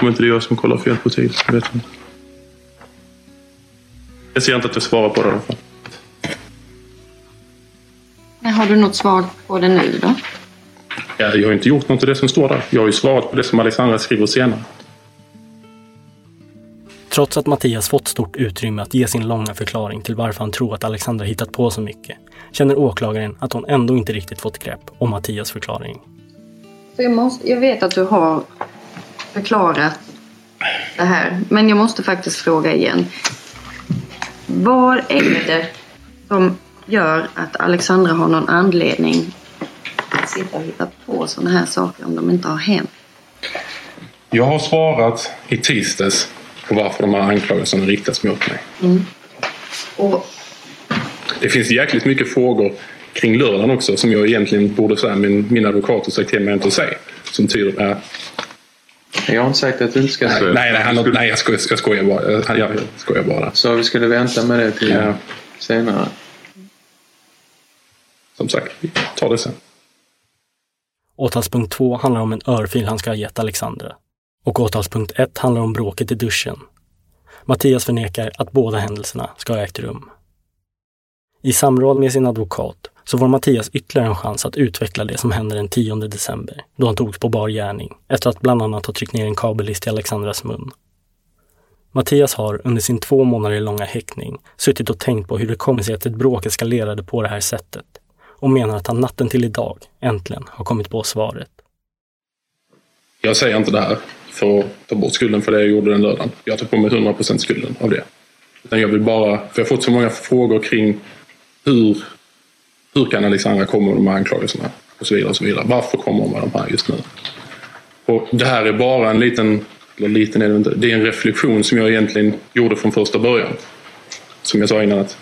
S6: Om inte det är jag som kollar fel på tid, så vet jag inte. Jag ser inte att jag svarar på det i alla fall.
S7: Men har du något svar på det nu då?
S6: Ja, jag har inte gjort något av det som står där. Jag har ju svarat på det som Alexandra skriver senare.
S1: Trots att Mattias fått stort utrymme att ge sin långa förklaring till varför han tror att Alexandra hittat på så mycket, känner åklagaren att hon ändå inte riktigt fått grepp om Mattias förklaring.
S7: För jag, måste, jag vet att du har förklarat det här, men jag måste faktiskt fråga igen. Vad är det som gör att Alexandra har någon anledning att sitta och hitta på sådana här saker om de inte har hänt?
S6: Jag har svarat i tisdags på varför de här anklagelserna riktas mot mig.
S7: Mm. Och
S6: Det finns jäkligt mycket frågor kring lördagen också som jag egentligen borde säga men min advokat har sagt till mig inte att säga. Som tyder på
S9: Jag har inte sagt att du inte ska
S6: Nej, nej, nej, han, nej jag, skojar, jag skojar bara. Jag, jag skojar bara.
S9: Så vi skulle vänta med det till
S6: Ja.
S9: senare.
S6: Som sagt, vi tar det sen.
S1: Åtalspunkt 2 handlar om en örfil han ska ha gett Alexandra. Och åtalspunkt 1 handlar om bråket i duschen. Mattias förnekar att båda händelserna ska ha ägt rum. I samråd med sin advokat så får Mattias ytterligare en chans att utveckla det som hände den 10 december, då han togs på bar gärning, efter att bland annat ha tryckt ner en kabellist i Alexandras mun. Mattias har under sin två månader långa häktning suttit och tänkt på hur det kommer sig att ett bråk eskalerade på det här sättet och menar att han natten till idag äntligen har kommit på svaret.
S6: Jag säger inte det här för att ta bort skulden för det jag gjorde den lördagen. Jag tar på mig 100% skulden av det. Utan jag vill bara, för jag har fått så många frågor kring hur, hur kan Alexandra komma med de här anklagelserna? Och så vidare. och så vidare. Varför kommer hon med de här just nu? Och det här är bara en liten, eller liten är det inte, det är en reflektion som jag egentligen gjorde från första början. Som jag sa innan att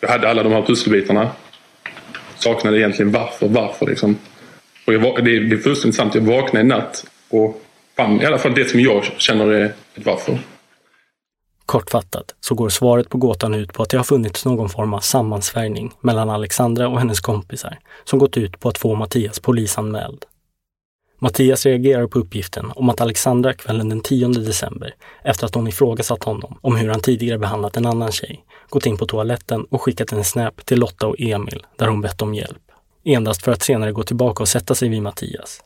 S6: jag hade alla de här pusselbitarna. Saknade egentligen varför, varför liksom. Och jag, det, är, det är fullständigt sant, jag vaknade i natt och fram, i alla fall det som jag känner är ett varför.
S1: Kortfattat så går svaret på gåtan ut på att det har funnits någon form av sammansvärjning mellan Alexandra och hennes kompisar som gått ut på att få Mattias polisanmäld. Mattias reagerar på uppgiften om att Alexandra kvällen den 10 december, efter att hon ifrågasatt honom om hur han tidigare behandlat en annan tjej, gått in på toaletten och skickat en snap till Lotta och Emil där hon bett om hjälp. Endast för att senare gå tillbaka och sätta sig vid Mattias.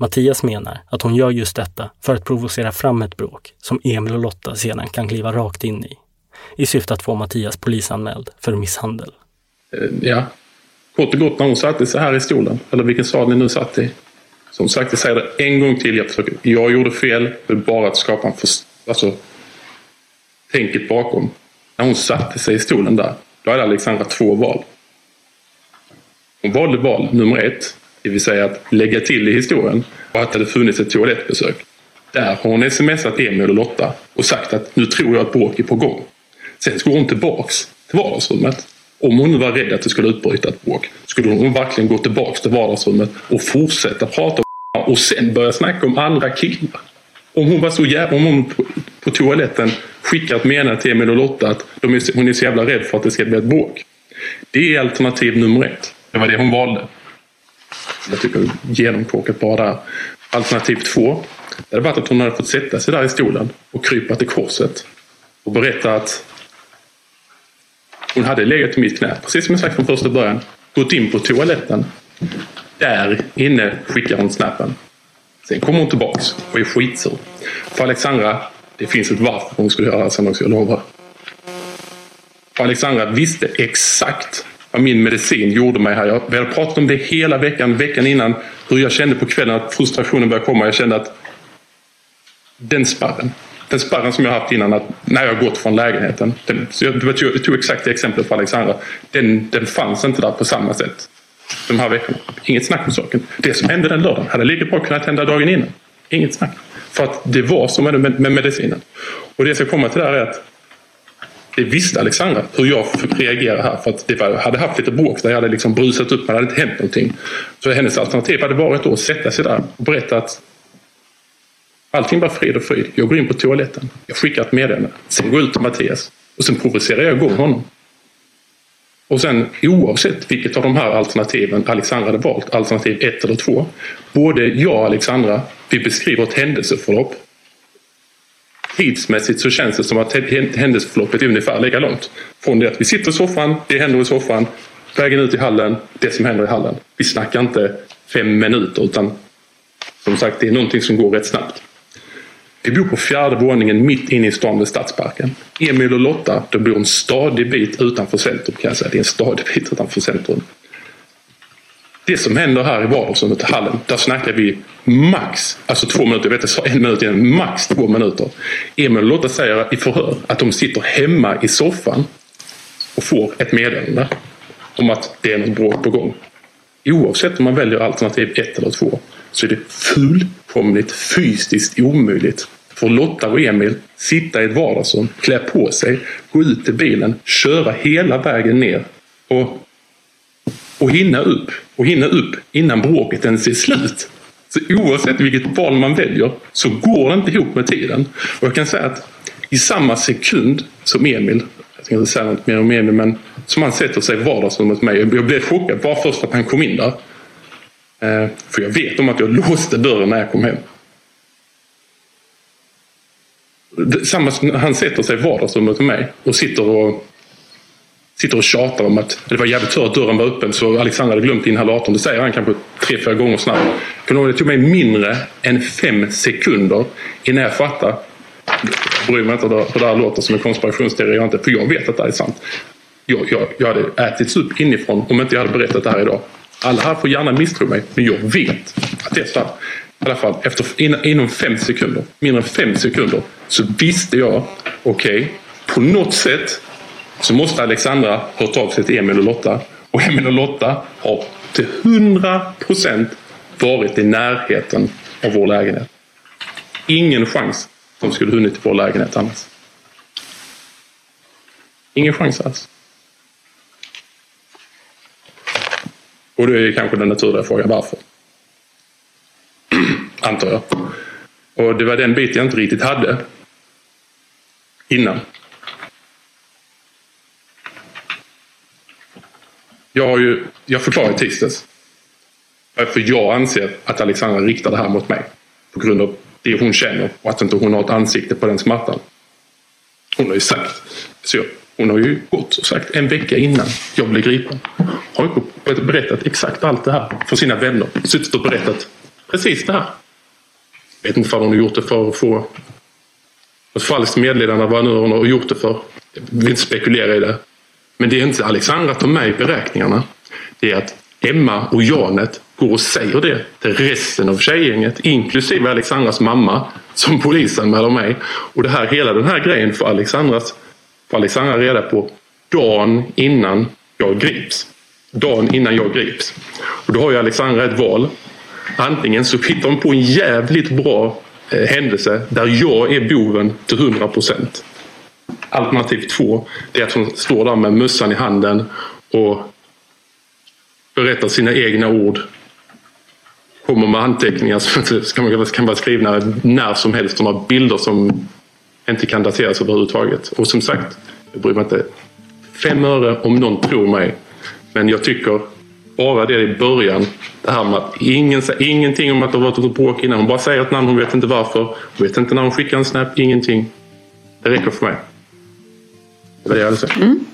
S1: Mattias menar att hon gör just detta för att provocera fram ett bråk som Emil och Lotta sedan kan kliva rakt in i. I syfte att få Mattias polisanmäld för misshandel.
S6: Eh, ja, kort och gott när hon satte sig här i stolen, eller vilken sal ni nu satt i. Som sagt, jag säger det en gång till. Jag, försöker, jag gjorde fel. Det är bara att skapa en först, alltså, tänket bakom. När hon satte sig i stolen där, då hade Alexandra två val. Hon valde val nummer ett, det vill säga att lägga till i historien och att det hade funnits ett toalettbesök. Där har hon smsat Emil och Lotta och sagt att nu tror jag att bråk är på gång. Sen går hon tillbaks till vardagsrummet. Om hon nu var rädd att det skulle utbryta ett bråk skulle hon verkligen gå tillbaks till vardagsrummet och fortsätta prata om [LAUGHS] och sen börja snacka om andra killar. Om hon var så jävla... Om hon på, på toaletten skickar ett meddelande till Emil och Lotta att de är, hon är så jävla rädd för att det ska bli ett bråk. Det är alternativ nummer ett. Det var det hon valde. Jag tycker genomkorkat bara där. Alternativ två. Det hade varit att hon hade fått sätta sig där i stolen och krypa till korset. Och berätta att hon hade legat i mitt knä, precis som jag sagt från första början. Gått in på toaletten. Där inne skickar hon snappen. Sen kommer hon tillbaks och är skitsur. För Alexandra, det finns ett varför hon skulle göra det här sen också, jag lovar. För Alexandra visste exakt vad min medicin gjorde mig här. Jag, vi hade pratat om det hela veckan, veckan innan. Hur jag kände på kvällen att frustrationen började komma. Jag kände att den spärren, den spärren som jag haft innan, att när jag gått från lägenheten. Den, så jag, jag tog exakt det exemplet för Alexandra. Den, den fanns inte där på samma sätt de här veckorna. Inget snack om saken. Det som hände den lördagen hade lika bra kunnat hända dagen innan. Inget snack. För att det var som med, med, med medicinen. Och det jag ska komma till där är att det visste Alexandra hur jag reagerade här. För att det var, hade haft lite bråk där jag hade liksom brusat upp men det hade inte hänt någonting. Så hennes alternativ hade varit då att sätta sig där och berätta att allting var frid och fröjd. Jag går in på toaletten. Jag skickar ett meddelande. Sen går jag ut till Mattias. Och sen provocerar jag igång honom. Och sen oavsett vilket av de här alternativen Alexandra hade valt, alternativ ett eller två. Både jag och Alexandra, vi beskriver ett händelseförlopp. Tidsmässigt så känns det som att händelseförloppet är ungefär lika långt. Från det att vi sitter i soffan, det händer i soffan, vägen ut i hallen, det som händer i hallen. Vi snackar inte fem minuter utan som sagt det är någonting som går rätt snabbt. Vi bor på fjärde våningen mitt inne i stan vid Stadsparken. Emil och Lotta, de bor en stadig bit utanför centrum kan jag säga. Det är en stadig bit utanför centrum. Det som händer här i vardagsrummet i hallen, där snackar vi max, alltså två minuter, jag vet inte, sa en minut igen, max två minuter. Emil och Lotta säger i förhör att de sitter hemma i soffan och får ett meddelande om att det är något bråk på gång. Oavsett om man väljer alternativ ett eller två så är det fullkomligt fysiskt omöjligt för Lotta och Emil sitta i ett vardagsrum, klä på sig, gå ut till bilen, köra hela vägen ner och, och hinna upp och hinna upp innan bråket ens är slut. Så oavsett vilket val man väljer så går det inte ihop med tiden. Och jag kan säga att i samma sekund som Emil, jag tänkte säga något mer om Emil, men som han sätter sig i vardagsrummet med mig. Jag blev chockad bara först att han kom in där. Eh, för jag vet om att jag låste dörren när jag kom hem. Samma, som han sätter sig i vardagsrummet med mig och sitter och sitter och tjatar om att det var jävligt tur att dörren var öppen så Alexander hade glömt inhalatorn. Det säger han kanske tre, fyra gånger snabbt. Det tog mig mindre än fem sekunder innan jag fattade. Bryr mig inte hur det här låter som en konspirationsteori, jag inte, för jag vet att det är sant. Jag, jag, jag hade ätits upp inifrån om inte jag hade berättat det här idag. Alla här får gärna misstro mig, men jag vet att det är sant. I alla fall, efter, inom fem sekunder, mindre än fem sekunder, så visste jag, okej, okay, på något sätt så måste Alexandra hört av sig till Emil och Lotta. Och Emil och Lotta har till hundra procent varit i närheten av vår lägenhet. Ingen chans de skulle hunnit till vår lägenhet annars. Ingen chans alls. Och det är kanske den naturliga frågan varför. [CLEARS THROAT] Antar jag. Och det var den biten jag inte riktigt hade innan. Jag, har ju, jag förklarade i tisdags varför jag anser att Alexandra riktar det här mot mig. På grund av det hon känner och att inte hon har ett ansikte på den smärtan. Hon har ju sagt, så jag, hon har ju gått och sagt en vecka innan jag blev gripen. Har ju berättat exakt allt det här för sina vänner. Suttit och berättat precis det här. Jag vet inte om hon har gjort det för att få ett falskt meddelande vad nu hon har gjort det för. Jag vill inte spekulera i det. Men det är inte Alexandra tar med i beräkningarna. Det är att Emma och Janet går och säger det till resten av tjejgänget, inklusive Alexandras mamma, som polisanmäler mig. Och det här, hela den här grejen får, Alexandras, får Alexandra reda på dagen innan jag grips. Dagen innan jag grips. Och då har ju Alexandra ett val. Antingen så hittar hon på en jävligt bra eh, händelse där jag är boven till 100 procent. Alternativ två, det är att hon står där med mössan i handen och berättar sina egna ord. Kommer med anteckningar som kan vara skrivna när som helst. Hon har bilder som inte kan dateras överhuvudtaget. Och som sagt, jag bryr mig inte fem öre om någon tror mig. Men jag tycker bara det i början. Det här med att ingen säger ingenting om att det har varit ett bråk innan. Hon bara säger ett namn, hon vet inte varför. Hon vet inte när hon skickar en snap, ingenting. Det räcker för mig. Det var det jag hade sagt. Mm.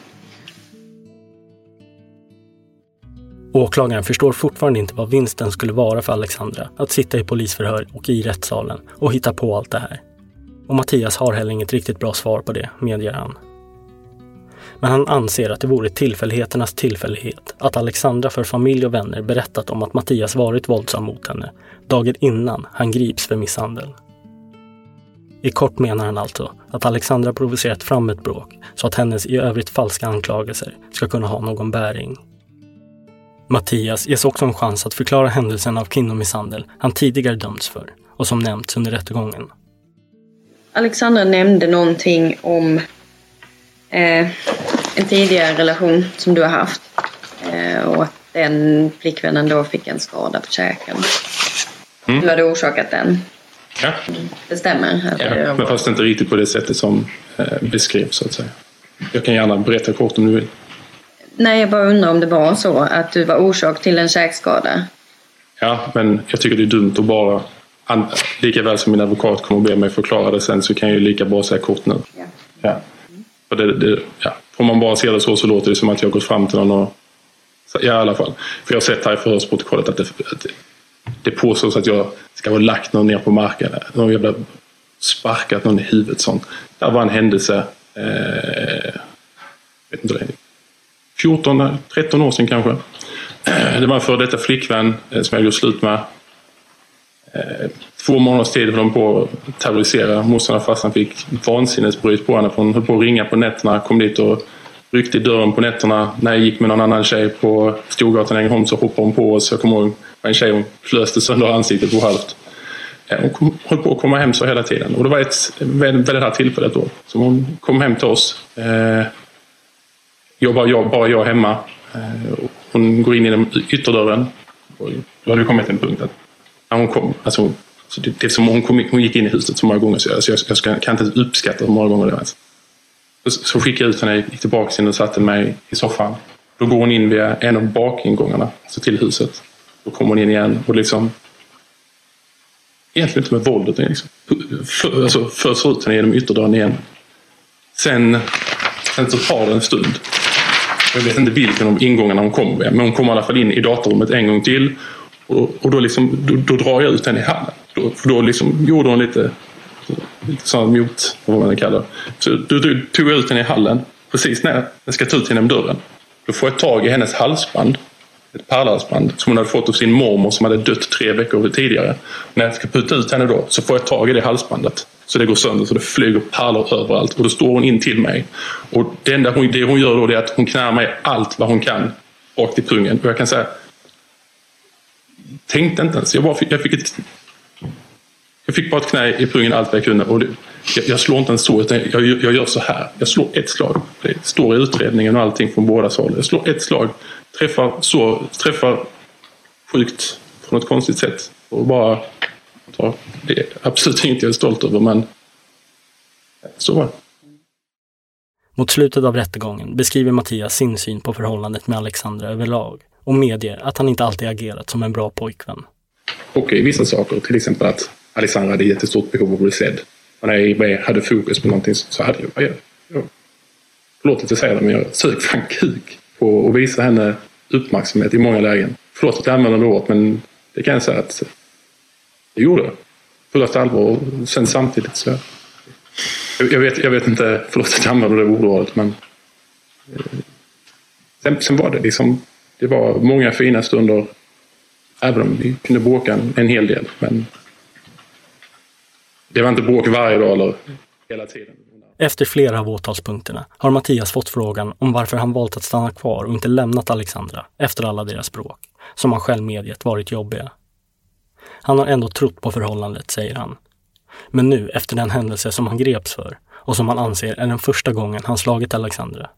S1: Åklagaren förstår fortfarande inte vad vinsten skulle vara för Alexandra att sitta i polisförhör och i rättssalen och hitta på allt det här. Och Mattias har heller inget riktigt bra svar på det, medger han. Men han anser att det vore tillfälligheternas tillfällighet att Alexandra för familj och vänner berättat om att Mattias varit våldsam mot henne dagen innan han grips för misshandel. I kort menar han alltså att Alexandra provocerat fram ett bråk så att hennes i övrigt falska anklagelser ska kunna ha någon bäring. Mattias ges också en chans att förklara händelsen av kvinnomisshandel han tidigare dömts för och som nämnts under rättegången.
S7: Alexandra nämnde någonting om eh, en tidigare relation som du har haft eh, och att den flickvännen då fick en skada på käken. Mm. Du hade orsakat den.
S6: Ja.
S7: Det stämmer.
S6: Ja, men fast inte riktigt på det sättet som eh, beskrevs så att säga. Jag kan gärna berätta kort om du vill.
S7: Nej, jag bara undrar om det var så att du var orsak till en käkskada.
S6: Ja, men jag tycker det är dumt att bara... Lika väl som min advokat kommer att be mig förklara det sen så kan jag ju lika bra säga kort nu. Ja. ja. Det, det, ja. Om man bara ser det så så låter det som att jag gått fram till någon och... Ja, i alla fall. För jag har sett här i förhörsprotokollet att det, att det, påstås att jag ska ha lagt någon ner på marken. Någon jävla sparkat någon i huvudet. Sånt. Det var en händelse. Eh, vet inte det 14, 13 år sedan kanske. [CLEARS THROAT] Det var en före detta flickvän eh, som jag gjort slut med. Eh, två månaders tid höll de på att terrorisera. Morsan och farsan fick vansinnesbryt på henne. Hon höll på att ringa på nätterna. Kom dit och ryckte i dörren på nätterna. När jag gick med någon annan tjej på Storgatan i Ängelholm så hoppade hon på oss. Jag kommer ihåg en tjej hon flöste sönder ansiktet på halvt. Hon kom, höll på att komma hem så hela tiden. Och det var ett väldigt det här tillfället då. Så hon kom hem till oss. Eh, jag bara, jag, bara jag hemma. Eh, hon går in genom ytterdörren. Och då hade vi kommit till en punkt att när hon kom, alltså, det, det som hon, kom, hon gick in i huset så många gånger så jag, så jag, jag ska, kan inte uppskatta hur många gånger det var. Alltså så skickade jag ut henne, gick tillbaka in och satte mig i soffan. Då går hon in via en av bakingångarna alltså till huset. Då kommer hon in igen och liksom egentligen inte med våld utan liksom, för, alltså, föser ut henne genom ytterdörren igen. Sen, sen så tar det en stund. Jag vet inte vilken av ingångarna hon kommer med, men hon kommer i alla fall in i datorrummet en gång till. Och, och då, liksom, då, då, drar jag ut henne i hallen. Då, för då liksom gjorde hon lite, lite sån mot, vad man kallar Så då, du tog jag ut henne i hallen. Precis när jag ska ta ut henne genom dörren. Då får jag tag i hennes halsband. Ett pärlhalsband som hon hade fått av sin mormor som hade dött tre veckor tidigare. När jag ska putta ut henne då så får jag tag i det halsbandet. Så det går sönder så det flyger pärlor överallt. Och då står hon in till mig. Och det enda hon, det hon gör då är att hon knär mig allt vad hon kan. Rakt i pungen. Och jag kan säga tänkte inte ens. Jag, bara fick, jag, fick ett, jag fick bara ett knä i pungen allt vad jag kunde. Och det, jag, jag, slår inte ens så, utan jag, jag, gör så här. Jag slår ett slag. Det står i utredningen och allting från båda håll. Jag slår ett slag. Träffar, så, träffar sjukt på något konstigt sätt. Och bara... Det är absolut [LAUGHS] inget jag är stolt över, men så var det.
S1: Mot slutet av rättegången beskriver Mattias sin syn på förhållandet med Alexandra överlag och medger att han inte alltid agerat som en bra pojkvän.
S6: Och i vissa saker, till exempel att Alexandra hade jättestort behov av att bli sedd. Och när jag hade fokus på någonting så hade jag, jag, jag förlåt att jag säger det, men jag sög fan kuk på att visa henne uppmärksamhet i många lägen. Förlåt att jag använder det ordet, men det kan jag säga att jag gjorde det. Fullaste allvar och sen samtidigt så... Jag, jag, vet, jag vet inte, förlåt att jag använder det ordet, men... Sen, sen var det liksom det var många fina stunder. Även om vi kunde bråka en, en hel del. Men det var inte bråk varje dag eller hela tiden.
S1: Efter flera av åtalspunkterna har Mattias fått frågan om varför han valt att stanna kvar och inte lämnat Alexandra efter alla deras bråk, som han själv medgett varit jobbiga. Han har ändå trott på förhållandet, säger han. Men nu, efter den händelse som han greps för och som han anser är den första gången han slagit Alexandra,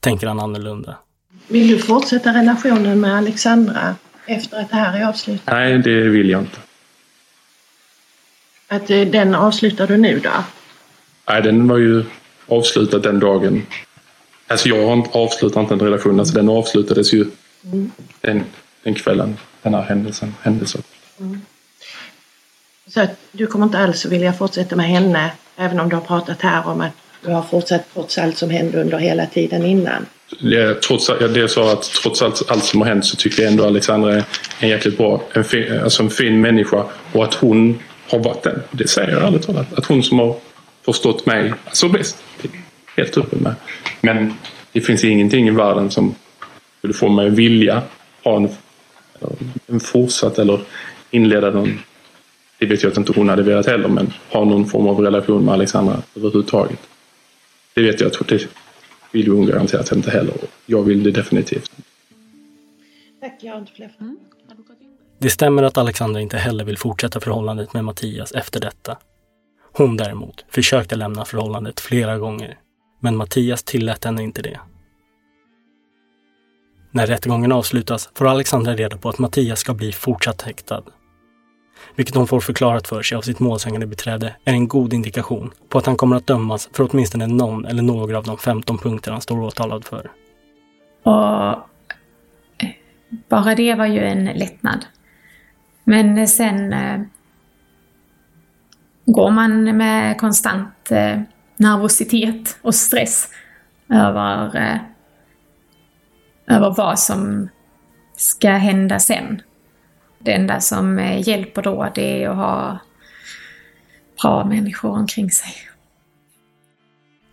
S1: tänker han annorlunda.
S8: Vill du fortsätta relationen med Alexandra efter att det här är avslutat?
S6: Nej, det vill jag inte.
S8: Att eh, den avslutar du nu då?
S6: Nej, den var ju avslutad den dagen. Alltså jag har avslutat inte en relation, alltså den avslutades ju mm. den, den kvällen, den här händelsen. händelsen. Mm.
S8: Så att du kommer inte alls vilja fortsätta med henne, även om du har pratat här om att du har fortsatt trots allt som hände under hela tiden innan?
S6: det, trots, det jag sa att trots allt, allt som har hänt så tycker jag ändå Alexandra är en jäkligt bra, en fin, alltså en fin människa och att hon har varit den. Det säger jag ärligt talat. Att hon som har förstått mig alltså bäst. Helt öppen med. Men det finns ingenting i världen som skulle få mig att vilja ha en, en fortsatt eller inleda någon det vet jag att inte hon hade velat heller, men ha någon form av relation med Alexandra överhuvudtaget. Det vet jag att det, vill hon garanterat inte heller. Jag vill det definitivt.
S8: Tack, jag har inte fler mm.
S1: Det stämmer att Alexandra inte heller vill fortsätta förhållandet med Mattias efter detta. Hon däremot försökte lämna förhållandet flera gånger, men Mattias tillät henne inte det. När rättegången avslutas får Alexandra reda på att Mattias ska bli fortsatt häktad vilket hon får förklarat för sig av sitt målsägande beträde, är en god indikation på att han kommer att dömas för åtminstone någon eller några av de 15 punkter han står åtalad för.
S4: Och eh, bara det var ju en lättnad. Men eh, sen eh, går man med konstant eh, nervositet och stress över, eh, över vad som ska hända sen. Det enda som eh, hjälper då det är att ha bra människor omkring sig.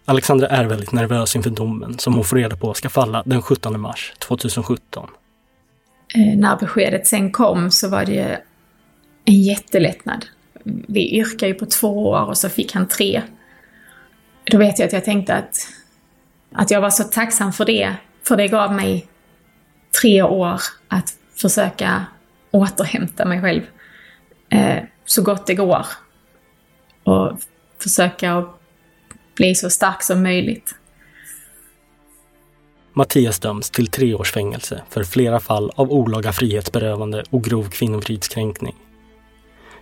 S1: Alexandra är väldigt nervös inför domen som hon får reda på ska falla den 17 mars 2017.
S4: Eh, när beskedet sen kom så var det en jättelättnad. Vi yrkade ju på två år och så fick han tre. Då vet jag att jag tänkte att, att jag var så tacksam för det, för det gav mig tre år att försöka återhämta mig själv eh, så gott det går. Och försöka bli så stark som möjligt.
S1: Mattias döms till tre års fängelse för flera fall av olaga frihetsberövande och grov kvinnofridskränkning.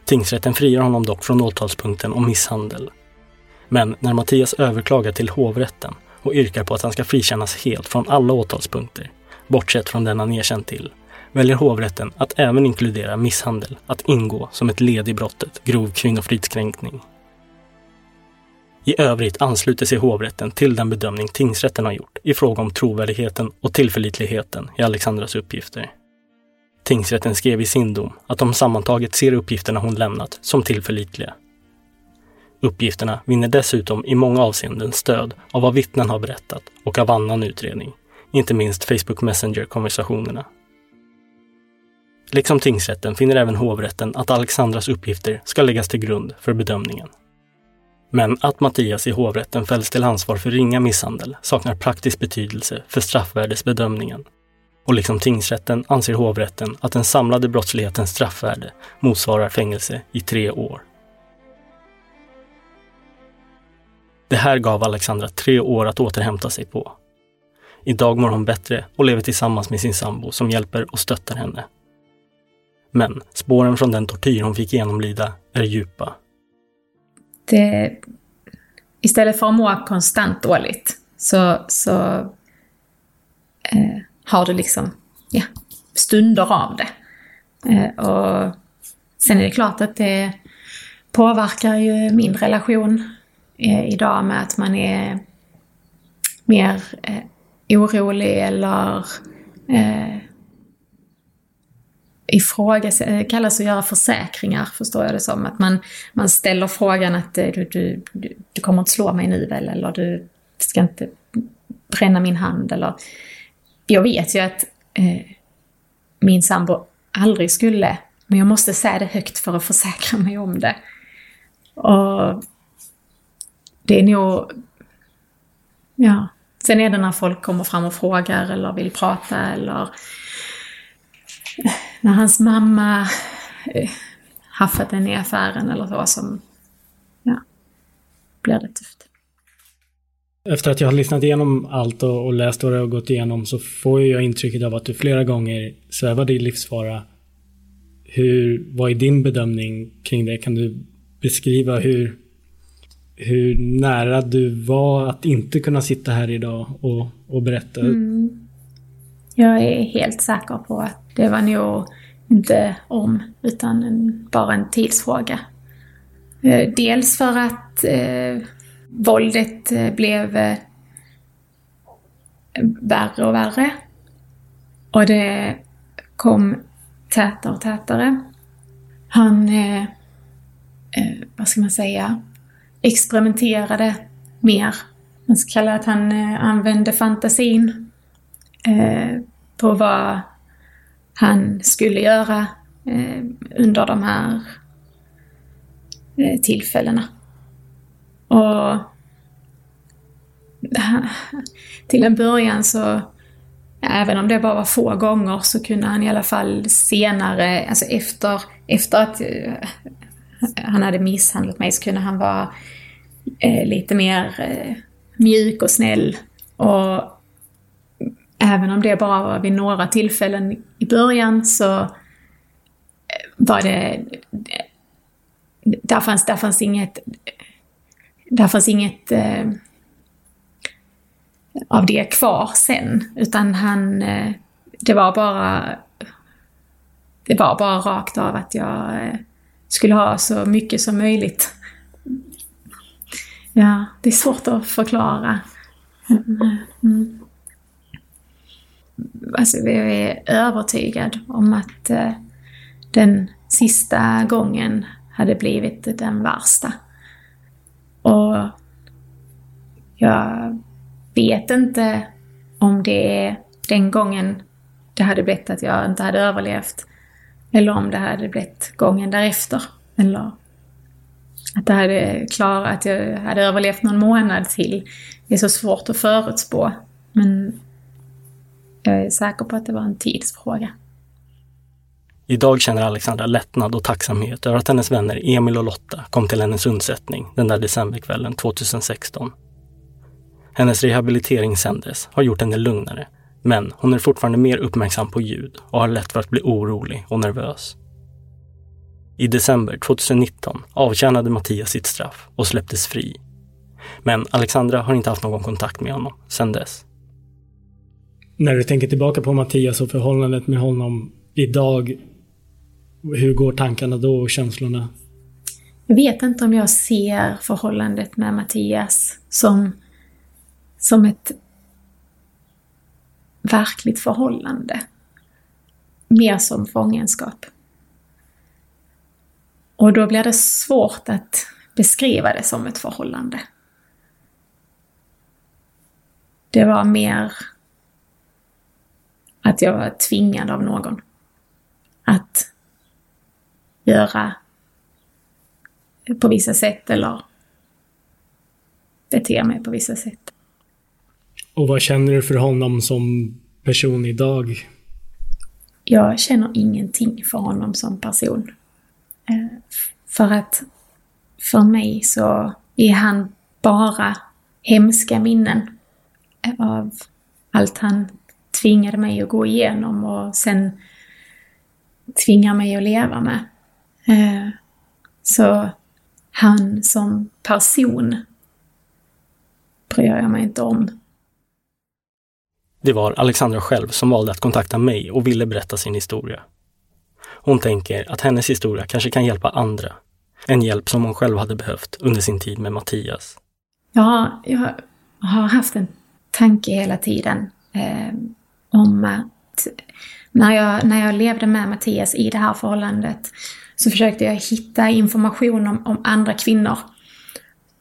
S1: Tingsrätten friar honom dock från åtalspunkten om misshandel. Men när Mattias överklagar till hovrätten och yrkar på att han ska frikännas helt från alla åtalspunkter, bortsett från den han erkänt till, väljer hovrätten att även inkludera misshandel att ingå som ett led i brottet grov kvinnofridskränkning. I övrigt ansluter sig hovrätten till den bedömning tingsrätten har gjort i fråga om trovärdigheten och tillförlitligheten i Alexandras uppgifter. Tingsrätten skrev i sin dom att de sammantaget ser uppgifterna hon lämnat som tillförlitliga. Uppgifterna vinner dessutom i många avseenden stöd av vad vittnen har berättat och av annan utredning, inte minst Facebook Messenger-konversationerna. Liksom tingsrätten finner även hovrätten att Alexandras uppgifter ska läggas till grund för bedömningen. Men att Mattias i hovrätten fälls till ansvar för ringa misshandel saknar praktisk betydelse för straffvärdesbedömningen. Och liksom tingsrätten anser hovrätten att den samlade brottslighetens straffvärde motsvarar fängelse i tre år. Det här gav Alexandra tre år att återhämta sig på. Idag mår hon bättre och lever tillsammans med sin sambo som hjälper och stöttar henne. Men spåren från den tortyr hon fick genomlida är djupa.
S4: Det, istället för att må konstant dåligt så, så eh, har du liksom ja, stunder av det. Eh, och sen är det klart att det påverkar ju min relation eh, idag med att man är mer eh, orolig eller eh, ifrågasätta, eh, kallas att göra försäkringar, förstår jag det som. Att man, man ställer frågan att eh, du, du, du, du kommer inte slå mig nu väl, eller du ska inte bränna min hand, eller... Jag vet ju att eh, min sambo aldrig skulle, men jag måste säga det högt för att försäkra mig om det. Och det är nog... Ja. Sen är det när folk kommer fram och frågar eller vill prata eller när hans mamma eh, haffat henne i affären eller så som, ja, blir det tufft.
S1: Efter att jag har lyssnat igenom allt och, och läst vad du har gått igenom så får jag intrycket av att du flera gånger svävade i livsfara. Hur, vad är din bedömning kring det? Kan du beskriva hur, hur nära du var att inte kunna sitta här idag och, och berätta?
S4: Mm. Jag är helt säker på att det var nog inte om, utan en, bara en tidsfråga. Eh, dels för att eh, våldet eh, blev eh, värre och värre. Och det kom tätare och tätare. Han, eh, eh, vad ska man säga, experimenterade mer. Man ska kalla att han eh, använde fantasin Eh, på vad han skulle göra eh, under de här eh, tillfällena. Och [LAUGHS] till en början så, även om det bara var få gånger, så kunde han i alla fall senare, alltså efter, efter att eh, han hade misshandlat mig, så kunde han vara eh, lite mer eh, mjuk och snäll. Och även om det bara var vid några tillfällen i början så eh, var det... Där fanns, där fanns inget... Där fanns inget eh, av det kvar sen, utan han... Eh, det var bara... Det var bara rakt av att jag eh, skulle ha så mycket som möjligt. Ja, det är svårt att förklara. Mm alltså jag är övertygad om att eh, den sista gången hade blivit den värsta. Och jag vet inte om det är den gången det hade blivit att jag inte hade överlevt. Eller om det hade blivit gången därefter. Eller att, det hade klarat, att jag hade överlevt någon månad till. Det är så svårt att förutspå. Men jag är säker på att det var en tidsfråga.
S1: Idag känner Alexandra lättnad och tacksamhet över att hennes vänner Emil och Lotta kom till hennes undsättning den där decemberkvällen 2016. Hennes rehabilitering sen dess har gjort henne lugnare, men hon är fortfarande mer uppmärksam på ljud och har lätt för att bli orolig och nervös. I december 2019 avtjänade Mattias sitt straff och släpptes fri. Men Alexandra har inte haft någon kontakt med honom sedan dess. När du tänker tillbaka på Mattias och förhållandet med honom idag, hur går tankarna då och känslorna?
S4: Jag vet inte om jag ser förhållandet med Mattias som, som ett verkligt förhållande. Mer som fångenskap. Och då blir det svårt att beskriva det som ett förhållande. Det var mer att jag var tvingad av någon att göra på vissa sätt eller bete mig på vissa sätt.
S1: Och vad känner du för honom som person idag?
S4: Jag känner ingenting för honom som person. Eh, för att för mig så är han bara hemska minnen av allt han tvingade mig att gå igenom och sen tvingar mig att leva med. Eh, så han som person bryr jag mig inte om.
S1: Det var Alexandra själv som valde att kontakta mig och ville berätta sin historia. Hon tänker att hennes historia kanske kan hjälpa andra. En hjälp som hon själv hade behövt under sin tid med Mattias.
S4: Ja, jag har haft en tanke hela tiden eh, om att när jag, när jag levde med Mattias i det här förhållandet så försökte jag hitta information om, om andra kvinnor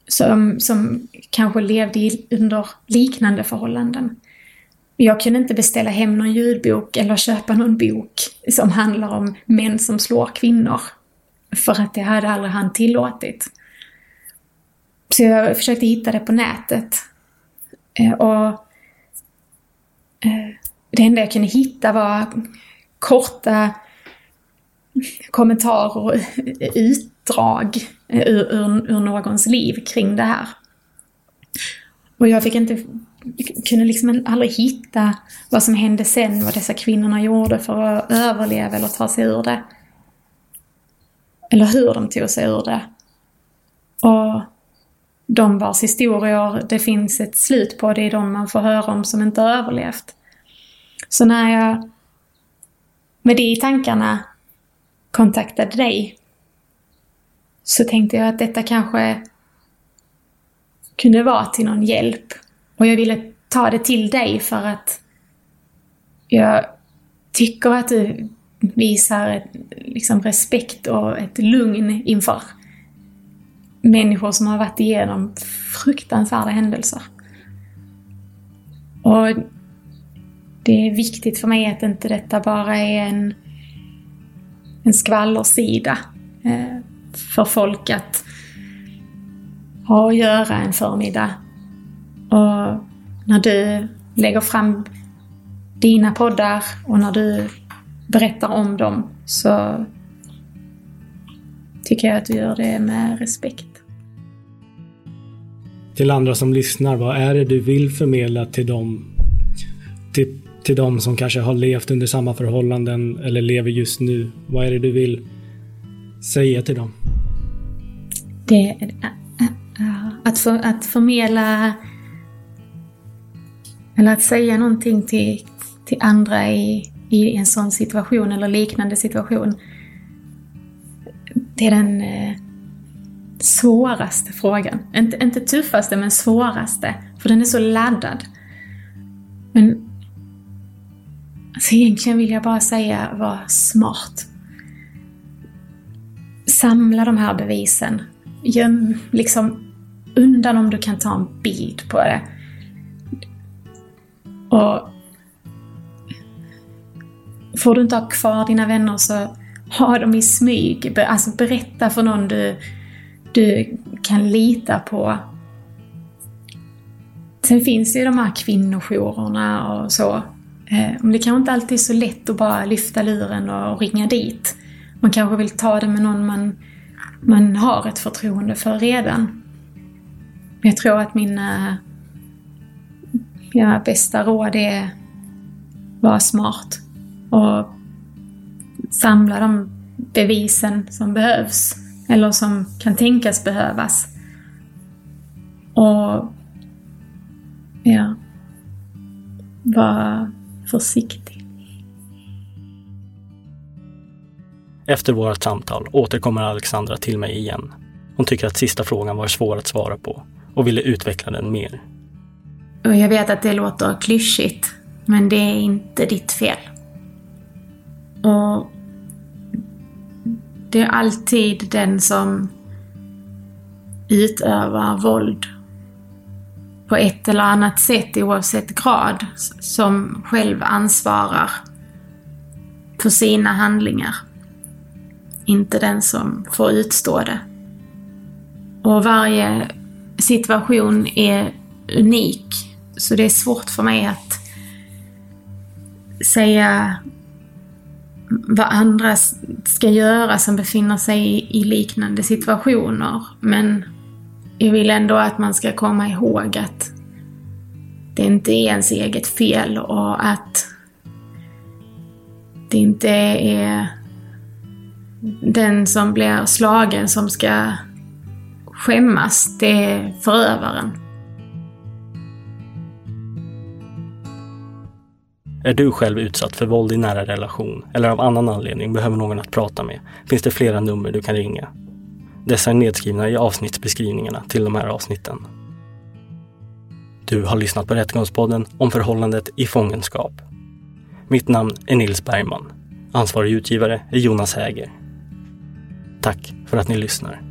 S4: som, som kanske levde i, under liknande förhållanden. Jag kunde inte beställa hem någon ljudbok eller köpa någon bok som handlar om män som slår kvinnor. För att det hade aldrig han tillåtit. Så jag försökte hitta det på nätet. Eh, och eh, det enda jag kunde hitta var korta kommentarer och utdrag ur, ur, ur någons liv kring det här. Och jag fick inte, kunde liksom aldrig hitta vad som hände sen, vad dessa kvinnorna gjorde för att överleva eller ta sig ur det. Eller hur de tog sig ur det. Och de vars historier det finns ett slut på, det är de man får höra om som inte har överlevt. Så när jag med det i tankarna kontaktade dig så tänkte jag att detta kanske kunde vara till någon hjälp. Och jag ville ta det till dig för att jag tycker att du visar ett, liksom respekt och ett lugn inför människor som har varit igenom fruktansvärda händelser. Och det är viktigt för mig att inte detta bara är en, en skvallersida eh, för folk att ha att göra en förmiddag. Och när du lägger fram dina poddar och när du berättar om dem så tycker jag att du gör det med respekt.
S1: Till andra som lyssnar, vad är det du vill förmedla till dem? Till, till de som kanske har levt under samma förhållanden eller lever just nu. Vad är det du vill säga till dem?
S4: Det, äh, äh, äh, att, för, att förmedla eller att säga någonting till, till andra i, i en sån situation eller liknande situation. Det är den eh, svåraste frågan. Inte, inte tuffaste, men svåraste. För den är så laddad. Men alltså egentligen vill jag bara säga, var smart. Samla de här bevisen. Göm liksom undan om du kan ta en bild på det. Och får du inte ha kvar dina vänner så ha dem i smyg. Alltså berätta för någon du, du kan lita på. Sen finns det ju de här kvinnojourerna och så. Eh, men det kanske inte alltid är så lätt att bara lyfta luren och ringa dit. Man kanske vill ta det med någon man, man har ett förtroende för redan. Jag tror att mina eh, mina bästa råd är vara smart och samla de bevisen som behövs. Eller som kan tänkas behövas. Och ja, vara försiktig.
S1: Efter vårt samtal återkommer Alexandra till mig igen. Hon tycker att sista frågan var svår att svara på och ville utveckla den mer.
S4: Och jag vet att det låter klyschigt, men det är inte ditt fel. Och det är alltid den som utövar våld på ett eller annat sätt oavsett grad som själv ansvarar för sina handlingar. Inte den som får utstå det. Och varje situation är unik. Så det är svårt för mig att säga vad andra ska göra som befinner sig i liknande situationer. Men jag vill ändå att man ska komma ihåg att det inte är ens eget fel och att det inte är den som blir slagen som ska skämmas. Det är förövaren.
S1: Är du själv utsatt för våld i nära relation eller av annan anledning behöver någon att prata med finns det flera nummer du kan ringa. Dessa är nedskrivna i avsnittsbeskrivningarna till de här avsnitten. Du har lyssnat på Rättegångspodden om förhållandet i fångenskap. Mitt namn är Nils Bergman. Ansvarig utgivare är Jonas Häger. Tack för att ni lyssnar.